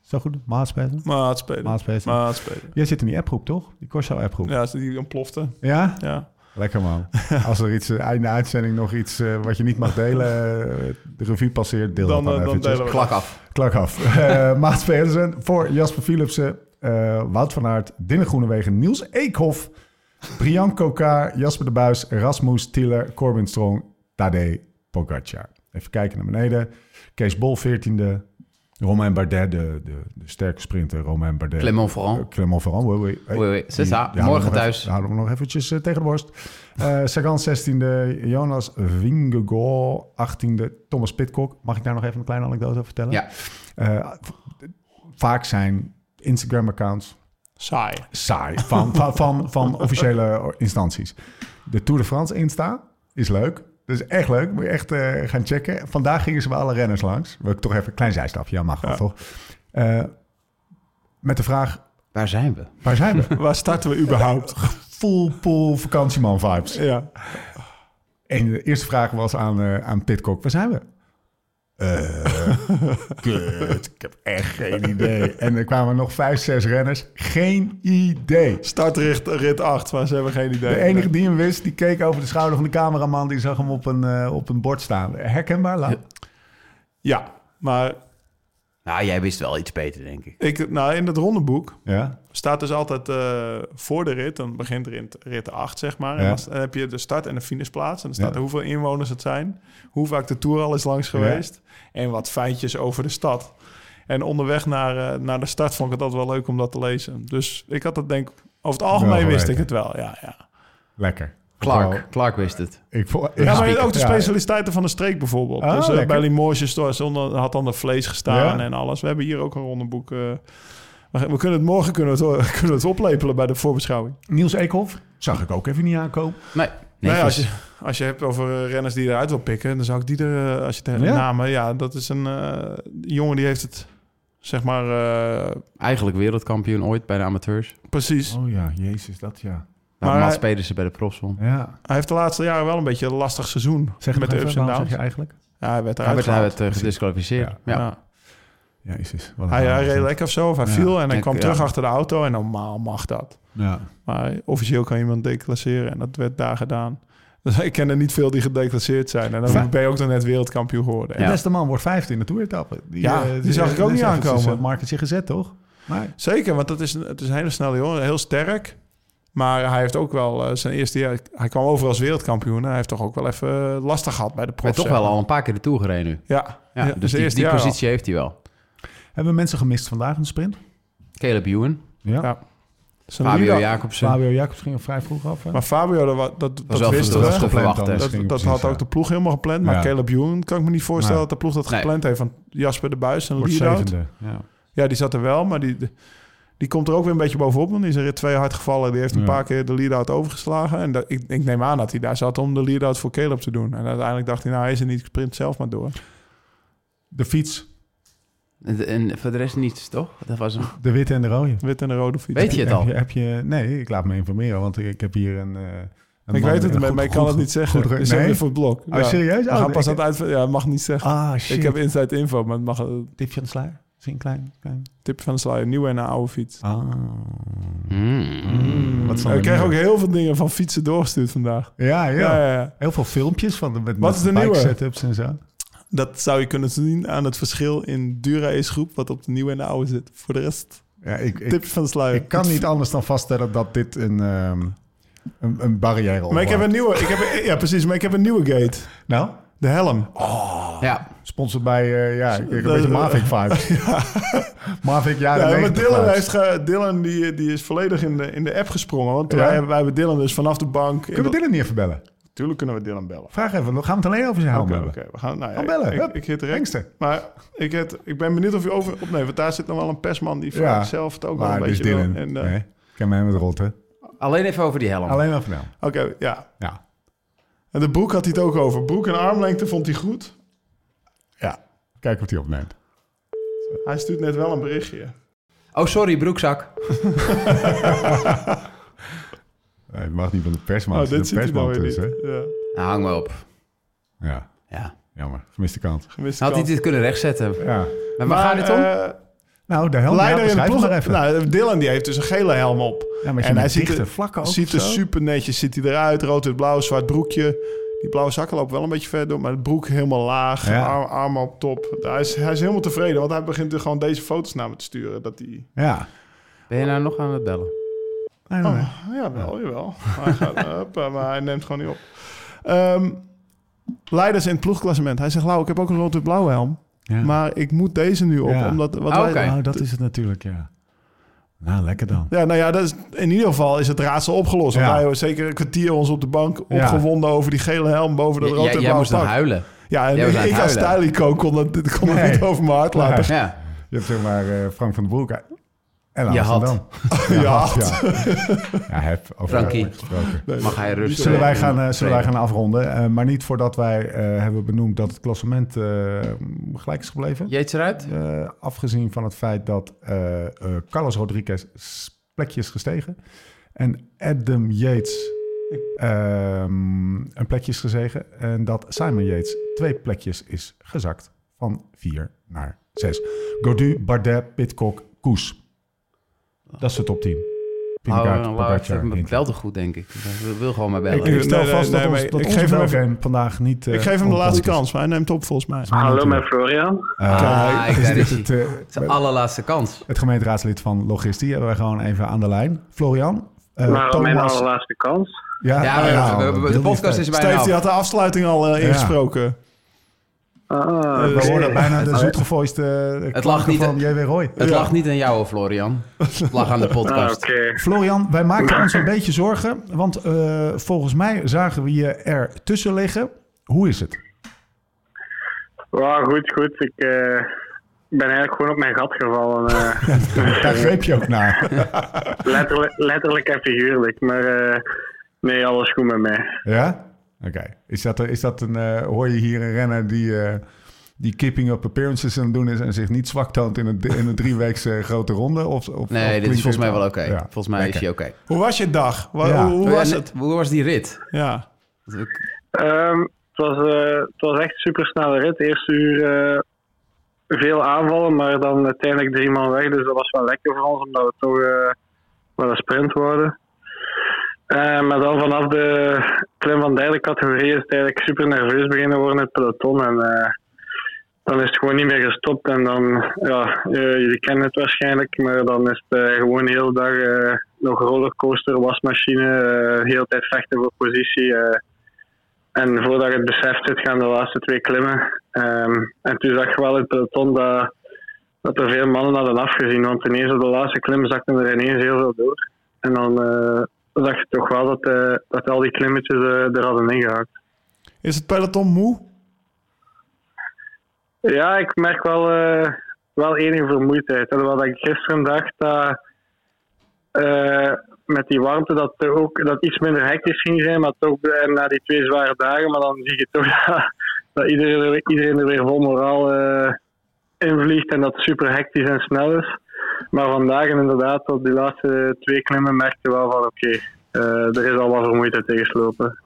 Zo goed? Maatspersen? Maat spelen. Maatspersen. Maat spelen. Jij zit in die appgroep, toch? Die Corso appgroep. Ja, die ontplofte. Ja? Ja. Lekker man. Als er iets, eh, einde uitzending nog iets eh, wat je niet mag delen, eh, de revue passeert, deel Dan, dat dan, dan eventjes. delen we Klak af. Klak af. Uh, Pedersen voor Jasper Philipsen, eh, Wout van Aert, Dinne Groenewegen, Niels Eekhoff, Brian Kokaar, Jasper de Buis, Rasmus Tiller, Corbin Strong, Tadej Pogacar. Even kijken naar beneden. Kees Bol 14e, Romain Bardet, de, de, de sterke sprinter Romain Bardet. Clement Ferrand. Eh, Clement Ferrand, oui, oui. Hey, Oui, oui, c'est die- ça. die houden we Morgen nog thuis. Even, houden we nog eventjes eh, tegen de borst. Eh Sagan 16e, Jonas Vingegaard 18e, Thomas Pitcock. Mag ik daar nog even een kleine anekdote over vertellen? Ja. Eh, vaak zijn Instagram-accounts Saai. saai van, van, van, van officiële instanties. De Tour de France Insta is leuk. Dat is echt leuk. Moet je echt eh, gaan checken. Vandaag gingen ze bij alle renners langs. Wil ik toch even een klein zijstapje. Ja, mag wel, Ja. toch? Eh, met de vraag, Waar zijn we? waar zijn we? Waar starten we überhaupt? Full pool vakantieman vibes. ja. En de eerste vraag was aan, eh aan Pitcock. Waar zijn we? Eh, kut. Ik heb echt geen idee. En er kwamen nog vijf, zes renners. Geen idee. Startrit rit 8, maar ze hebben geen idee. De enige die hem wist, die keek over de schouder van de cameraman. Die zag hem op een, eh, op een bord staan. Herkenbaar, Lau? Ja, maar Nou, jij wist wel iets beter, denk ik. ik, nou, in het rondeboek Ja. staat dus altijd eh, voor de rit. Dan begint rit, rit 8, zeg maar. En Ja. dan, dan heb je de start- en de finishplaats. En dan staat Ja. er hoeveel inwoners het zijn. Hoe vaak de Tour al is langs geweest. En wat feitjes over de stad. En onderweg naar, eh, naar de start vond ik het altijd wel leuk om dat te lezen. Dus ik had het denk over het algemeen wist ik het wel. Ja, ja. Lekker. Clark, Clark wist het. ik ja maar ook de ja. specialiteiten van de streek bijvoorbeeld. Ah, dus eh, lekker. bij Limoges had dan de vlees gestaan Ja. en alles. We hebben hier ook een rondeboek. eh, we, kunnen het morgen kunnen we het, kunnen we het oplepelen bij de voorbeschouwing. Niels Eekhoff zag ik ook even niet aankomen. Nee, Nou ja, als, je, als je hebt over eh, renners die eruit wil pikken, dan zou ik die er, als je de Ja. namen, ja, dat is een eh, jongen die heeft het, zeg maar, eh, Eigenlijk wereldkampioen ooit bij de amateurs. precies. Oh ja, jezus, dat ja. Maar Mats hij- Pedersen bij de profsom. Ja. Hij heeft de laatste jaren wel een beetje een lastig seizoen Zeg met met de ups en downs. zeg je eigenlijk? Ja, hij werd Hij eruit werd, hij werd eh, gedisqualificeerd. Ja. Ja. Jezus. wat een Hij, hij reed lekker of zo, of hij Ja. viel en hij kwam ja. terug achter de auto en normaal mag dat. Ja. Maar officieel kan iemand declasseren en dat werd daar gedaan. Dus ik ken er niet veel die gedeclasseerd zijn. En dan ben je ook dan net wereldkampioen geworden. De Ja. beste man wordt vijfde in de toeretappe. Die, Ja, eh, die zag ik ook niet is eventjes, aankomen. eh, markertje gezet, toch? Maar Zeker, want dat is, een- het is een hele snelle jongen, heel sterk. Maar hij heeft ook wel eh, zijn eerste jaar... Hij kwam over als wereldkampioen. en Hij heeft toch ook wel even eh, lastig gehad bij de Hij prof. heeft toch wel al een paar keer de Tour gereden nu. Ja, Ja, ja, dus die, die al. positie heeft hij wel. hebben we mensen gemist vandaag in de sprint? Caleb Ewan, Ja. Ja. Zijn Fabio Jacobsen. Fabio Jacobs ging vrij vroeg af. Hè? Maar Fabio, dat, wa- dat, dat, wel wisten dat we. Gepland Dat, dat had ook de ploeg helemaal gepland. Maar Ja. Caleb Ewan kan ik me niet voorstellen dat de ploeg dat Nee. gepland heeft. Van Jasper de Buis en zevende. Ja. Ja, die zat er wel, maar die, die komt er ook weer een beetje bovenop. Want die is er twee hard gevallen. Die heeft een Ja. paar keer de lead-out overgeslagen. En dat, ik, ik neem aan dat hij daar zat om de lead-out voor Caleb te doen. En uiteindelijk dacht hij, nou, hij is er niet, sprint zelf maar door. De fiets, En, en voor de rest niets, toch? Dat was hem. de witte en de rode. Wit en de rode fiets. Weet je het al? Heb je, heb je, nee, ik laat me informeren, want ik heb hier een... eh, een Ik man- weet het, maar, goed- maar ik kan goed- het niet zeggen. goed- dus nee? voor het blok. Oh, serieus? We Oh, gaan pas ik- aan het uit... Ja, mag niet zeggen. Ah, shit. ik heb inside info, maar het mag tipje aan de sluier. Een klein, klein... tip van de sluier. Nieuwe en een oude fiets. Ah. Mm. Wat is dan ik kreeg ook heel veel dingen van fietsen doorgestuurd vandaag. Ja, ja. Ja, ja. Heel veel filmpjes van de, met, Wat is de bike nieuwe? setups en zo. Dat zou je kunnen zien aan het verschil in Dura-Ace groep... wat op de nieuwe en de oude zit. Voor de rest, Ja, ik, ik, tipje van de sluier. ik kan niet anders dan vaststellen dat dit een, ehm, een, een barrière Maar ik heb een nieuwe... Ik heb, ja, precies. Maar ik heb een nieuwe gate. Nou, De helm. Ja, sponsored bij, eh, ja, ik een beetje Mavic vibes. Mavic jaren Ja, maar 90 Dylan, heeft ge, Dylan die, die is volledig in de, in de app gesprongen. Want Ja? wij, hebben- wij hebben Dylan dus vanaf de bank... Kunnen we Dylan niet even bellen? Natuurlijk kunnen we Dylan bellen. Vraag even, gaan we het alleen over zijn helm Oké, hebben? oké, we gaan... Nou ja, Gaan bellen, Ik, hup. ik, direct. Hengsten. Maar ik, het, ik ben benieuwd of je over opneemt. Want daar zit nog wel een persman die Ja. vaak zelf het ook wel een dus beetje. Dylan, En, eh, nee, ik ken mij met rotten. alleen even over die helm. Alleen over de helm. Oké, ja. Ja. En de broek had hij het ook over. Broek en armlengte vond hij goed. Kijken of hij opneemt. Hij stuurt net wel een berichtje. Oh, sorry, broekzak. Nee, het mag niet van de persman. Oh, dit nou persman tussen. Ja, Nou, hang me op. Ja, Ja. jammer. Gemiste kant. gemiste Had hij dit kunnen rechtzetten? Ja. Maar waar gaat dit om? eh, Nou, de helm. Leider ja, in de ploeg. het maar even. Nou, Dylan die heeft dus een gele helm op. ja, maar en hij ziet er, vlakken ook ziet er super netjes ziet hij eruit. Rood, wit, blauw, zwart broekje. Die blauwe zakken lopen wel een beetje verder door. Maar het broek helemaal laag. Ja. Arm, armen op top. Hij is, hij is helemaal tevreden. Want hij begint er gewoon deze foto's naar me te sturen. Dat hij... Ja. Ben je nou nog aan het bellen? Nee, nee, nee. Oh, ja, wel, jawel. hij gaat, hup, eh, maar hij neemt gewoon niet op. Ehm, leiders in het ploegklassement. Hij zegt, Lau, ik heb ook een rood, wit, blauwe helm. Ja. Maar ik moet deze nu op. Ja. Omdat, wat Ah, wij- oké. Nou, dat is het natuurlijk, ja. Nou, lekker dan. Ja, nou ja, dat is, in ieder geval is het raadsel opgelost. Want wij hebben zeker een kwartier ons op de bank Ja. opgewonden over die gele helm boven dat J- rood jij, en jij blauwe moest pak. huilen. Ja, en ik het als stylico kon dat, dit kon dat Nee. niet over mijn hart laten. Ja. Je hebt zeg maar eh, Frank van den Broek en Je had. Amsterdam. Ja, had, ja. ja, heb Frankie. Mag hij rustig Zullen wij gaan, eh, zullen wij gaan afronden? Eh, maar niet voordat wij eh, hebben benoemd dat het klassement gelijk is gebleven. Jeets eruit? Afgezien van het feit dat Carlos Rodriguez plekje is gestegen. En Adam Yates ehm, een plekje is gezegen. En dat Simon Yates twee plekjes is gezakt. Van vier naar zes. Godu, Bardet, Pitcock, Koes. Dat is de top 10. Lau, Pinnegaard, Lau Pogacar, heeft me Hindley. wel te goed, denk ik. Hij wil- gewoon maar bellen. Ik, ik stel Nee, vast nee, dat, ons, dat ik geef hem vandaag niet... eh, ik geef hem de laatste is. kans, maar hij neemt op volgens mij. Hallo met Florian. Eh, Ah, is daar dit is hij. het, eh, Zijn allerlaatste kans. het gemeenteraadslid van Logistie hebben wij gewoon even aan de lijn. Florian. eh, maar mijn Thomas- allerlaatste kans. Ja, Ja, nou we- ja, we- we- de podcast is bijna Steve die had de afsluiting al eh, ingesproken. Ah, We We oké. hoorden bijna de Het- zoetgevoiste eh, lag klanken niet- van J.W. Roy. Het Ja. lag niet aan jou, Florian. Het lag aan de Ah, podcast. oké. Florian, wij maken ons een beetje zorgen. Want eh, volgens mij zagen we je er tussen liggen. Hoe is het? Ja, goed, goed. Ik eh, ben eigenlijk gewoon op mijn gat gevallen. eh. Daar greep je ook naar. letterlijk, letterlijk en figuurlijk. Maar eh, nee, alles goed met mij. Ja? Oké. Is, dat, is dat een... eh, hoor je hier een renner die... eh, die keeping up appearances aan het doen is en zich niet zwak toont in een, in een drieweekse grote ronde? Of, of, of Nee, dit is volgens mij wel oké. Ja, Volgens mij lekker. is hij oké. Hoe was je dag? Ja. Hoe, hoe was het? Hoe was die rit? Ja. Ehm, het, was, eh, het was echt een super snelle rit. Eerste uur eh, veel aanvallen, maar dan uiteindelijk drie man weg. Dus dat was wel lekker voor ons, omdat we toch eh, wel een sprint worden. Maar dan vanaf de klim van derde categorie is het eigenlijk super nerveus beginnen worden in het peloton. En eh, dan is het gewoon niet meer gestopt. En dan, ja, eh, jullie kennen het waarschijnlijk, maar dan is het eh, gewoon de hele dag nog rollercoaster, wasmachine, de hele tijd vechten voor positie. En voordat je het beseft zit, gaan de laatste twee klimmen. Ehm, en toen zag je wel in het peloton dat, dat er veel mannen hadden afgezien. Want ineens op de laatste klim zakten er ineens heel veel door. En dan zag je toch wel dat, eh, dat al die klimmetjes eh, er hadden ingehakt. Is het peloton moe? Ja, ik merk wel, eh, wel enige vermoeidheid. Terwijl ik gisteren dacht dat met die warmte dat er ook dat iets minder hectisch ging zijn, maar toch na die twee zware dagen, maar dan zie je toch dat, dat iedereen, er, iedereen er weer vol moraal eh invliegt en dat het super hectisch en snel is. Maar vandaag inderdaad, op die laatste twee klimmen merkte je wel van oké, eh, er is al wat vermoeidheid tegengeslopen.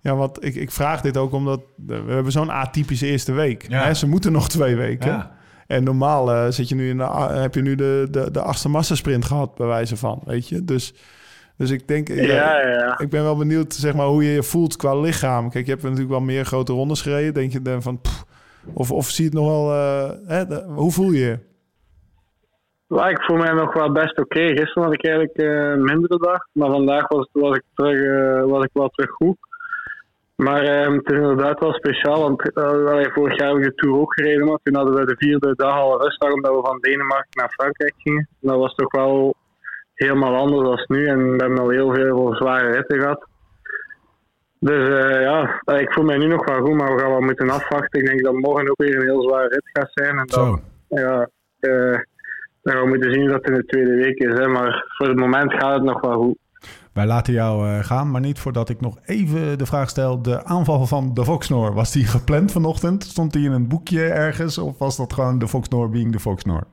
Ja, want ik, ik vraag dit ook omdat we hebben zo'n atypische eerste week. Ja. Hè? Ze moeten nog twee weken. Ja. En normaal eh, zit je nu in de, heb je nu de, de, de achtste massasprint gehad, bij wijze van, weet je. Dus, dus ik denk, ja, Ja, ik ben wel benieuwd zeg maar, hoe je je voelt qua lichaam. Kijk, je hebt natuurlijk wel meer grote rondes gereden. Denk je dan van, pff, of, of zie je het nog wel, eh, hè, de- hoe voel je je? Ja, ik voel mij nog wel best oké. Gisteren had ik eigenlijk eh, een mindere dag, maar vandaag was, was, ik, terug, eh, was ik wel terug goed. Maar eh, het is inderdaad wel speciaal, want allee, vorig jaar heb ik de Tour ook gereden, maar toen hadden we de vierde dag al rustdag omdat we van Denemarken naar Frankrijk gingen. En dat was toch wel helemaal anders dan nu en we hebben al heel veel zware ritten gehad. Dus ja, ik voel mij nu nog wel goed, maar we gaan wel moeten afwachten. Ik denk dat morgen ook weer een heel zware rit gaat zijn. En dan, Zo. ja, gaan we moeten zien dat in de tweede week is. Hè. Maar voor het moment gaat het nog wel goed. Wij laten jou eh, gaan, maar niet voordat ik nog even de vraag stel. De aanval van de Foxnor, was die gepland vanochtend? Stond die in een boekje ergens? Of was dat gewoon de Foxnor being de Foxnor?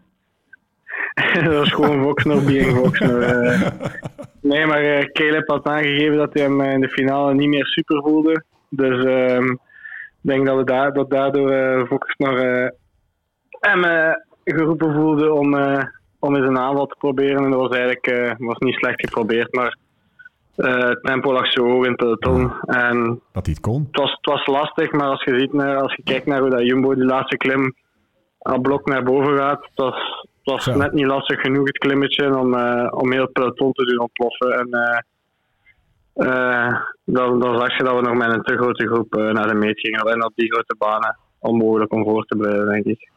dat was gewoon Voxnor being Voxnor. eh. nee, maar eh, Caleb had aangegeven dat hij hem in de finale niet meer super voelde. Dus ehm, ik denk dat, we daar, dat daardoor Voxnor hem geroepen voelde om, eh, om eens een aanval te proberen. En dat was eigenlijk eh, was niet slecht geprobeerd, maar eh, het tempo lag zo hoog in het peloton. En Dat hij het kon? het was, het was lastig, maar als je, ziet naar, als je kijkt naar hoe dat Jumbo die laatste klim al blok naar boven gaat, het was, het was net niet lastig genoeg het klimmetje om, om heel het peloton te doen ontploffen. En eh, dan, dan zag je dat we nog met een te grote groep naar de meet gingen. En op die grote banen onmogelijk om voor te blijven, denk ik.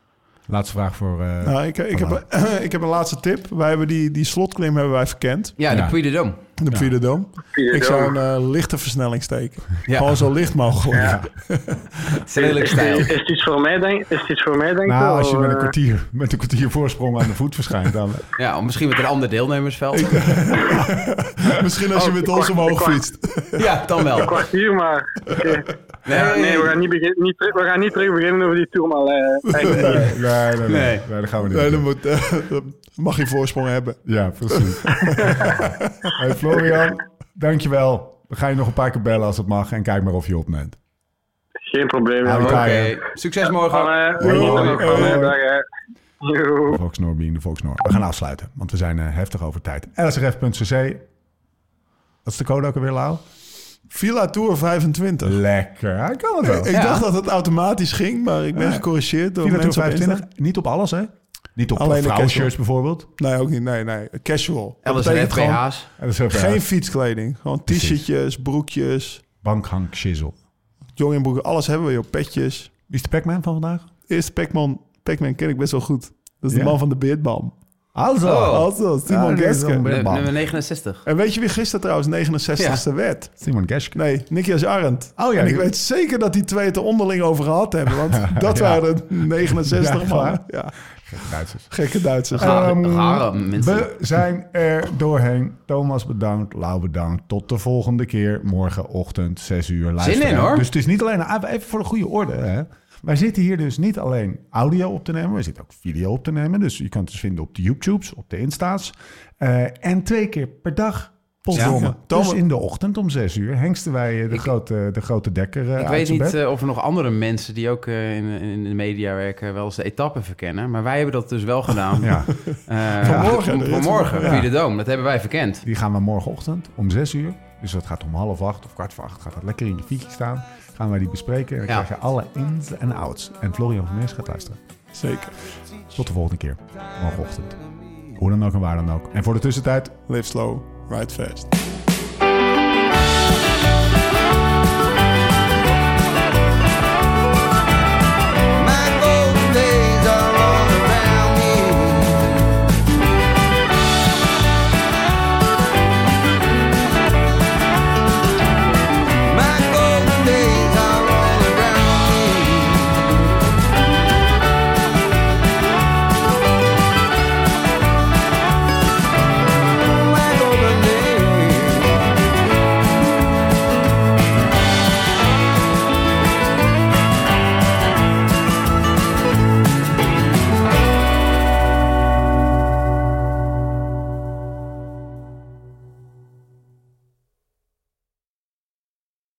Laatste vraag voor... eh, Nou, ik, ik, heb, ik heb een laatste tip. Wij hebben die, die slotklim hebben wij verkend. Ja, de Ja. Puy de Dôme. De de Ik zou een eh, lichte versnelling steken. Ja. Gewoon zo licht mogelijk. Ja. Redelijk stijl. is, is het iets voor mij, denk, is iets voor mij, denk nou, als je met een eh, kwartier, met een kwartier voorsprong aan de voet verschijnt, dan... Ja, of misschien met een ander deelnemersveld. Misschien als je Oh, met ons omhoog fietst. Ja, dan wel. kwartier maar. Oké. Nee, Ja, nee, we gaan niet, begin, niet, terug- we gaan niet terug beginnen over die Tourmalet. eh. Nee, nee, nee, nee. Nee. nee, dat gaan we niet Nee, moet, mag je voorsprong hebben. Ja, precies. hey, Florian, dankjewel. We gaan je nog een paar keer bellen als het mag en kijk maar of je opneemt. Geen probleem. Oké, succes morgen. Van, eh, being de Volksnoor. We gaan afsluiten, want we zijn eh, heftig over tijd. lsrf.cc. Wat is de code ook alweer, Lau? Villa Tour 25. Lekker, hij kan het wel. Ik Ja. dacht dat het automatisch ging, maar ik ben gecorrigeerd door Villa Tour mensen op 25, Insta. niet op alles hè? Niet op Alleen vrouwenshirts bijvoorbeeld. Nee, ook niet. Nee, nee. Casual. En dat ook, Geen fietskleding. Gewoon t-shirtjes, broekjes, bankhang shizzle. joggingbroeken. Alles hebben we, joh. Petjes. Wie is de Pac-Man van vandaag? Eerste Pac-Man. Pac-Man ken ik best wel goed. Dat is Ja? de man van de beardbalm. Also. Oh. Also, Simon Ja, Geske. Nummer 69. En weet je wie gisteren trouwens 69ste werd? Simon Geske. Nee, Nikias Arendt. Oh ja, en ik weet zeker dat die twee het er onderling over gehad hebben. Want dat Ja. waren de 69 Ja, Ja, Duitsers. gekke Duitsers. Ehm, Rare mensen. We zijn er doorheen. Thomas bedankt, Lau bedankt. Tot de volgende keer. Morgenochtend, 6 uur. Luisteren. in, hoor. Dus het is niet alleen... ah, Even voor de goede orde. Hè. Wij zitten hier dus niet alleen audio op te nemen. We zitten ook video op te nemen. Dus je kan het dus vinden op de YouTubes, op de Insta's. Eh, en twee keer per dag. Potdomme. Ja. Dus in de ochtend om 6 uur hengsten wij eh, de, grote, de grote dekker eh, Ik uit weet niet bed. eh, of er nog andere mensen die ook in, in de media werken wel eens de etappe verkennen. Maar wij hebben dat dus wel gedaan. Ja, Eh, Vanmorgen, de rit Vanmorgen. Puy de Dôme. Dat hebben wij verkend. die gaan we morgenochtend om 6 uur. Dus dat gaat om half acht of kwart voor acht. Gaat dat lekker in je fietsje staan. Gaan wij die bespreken. En dan Ja. krijg je alle ins en outs. En Florian van Meers gaat luisteren. Zeker. Tot de volgende keer. Morgenochtend. Hoe dan ook en waar dan ook. En voor de tussentijd, Live slow, Ride fast.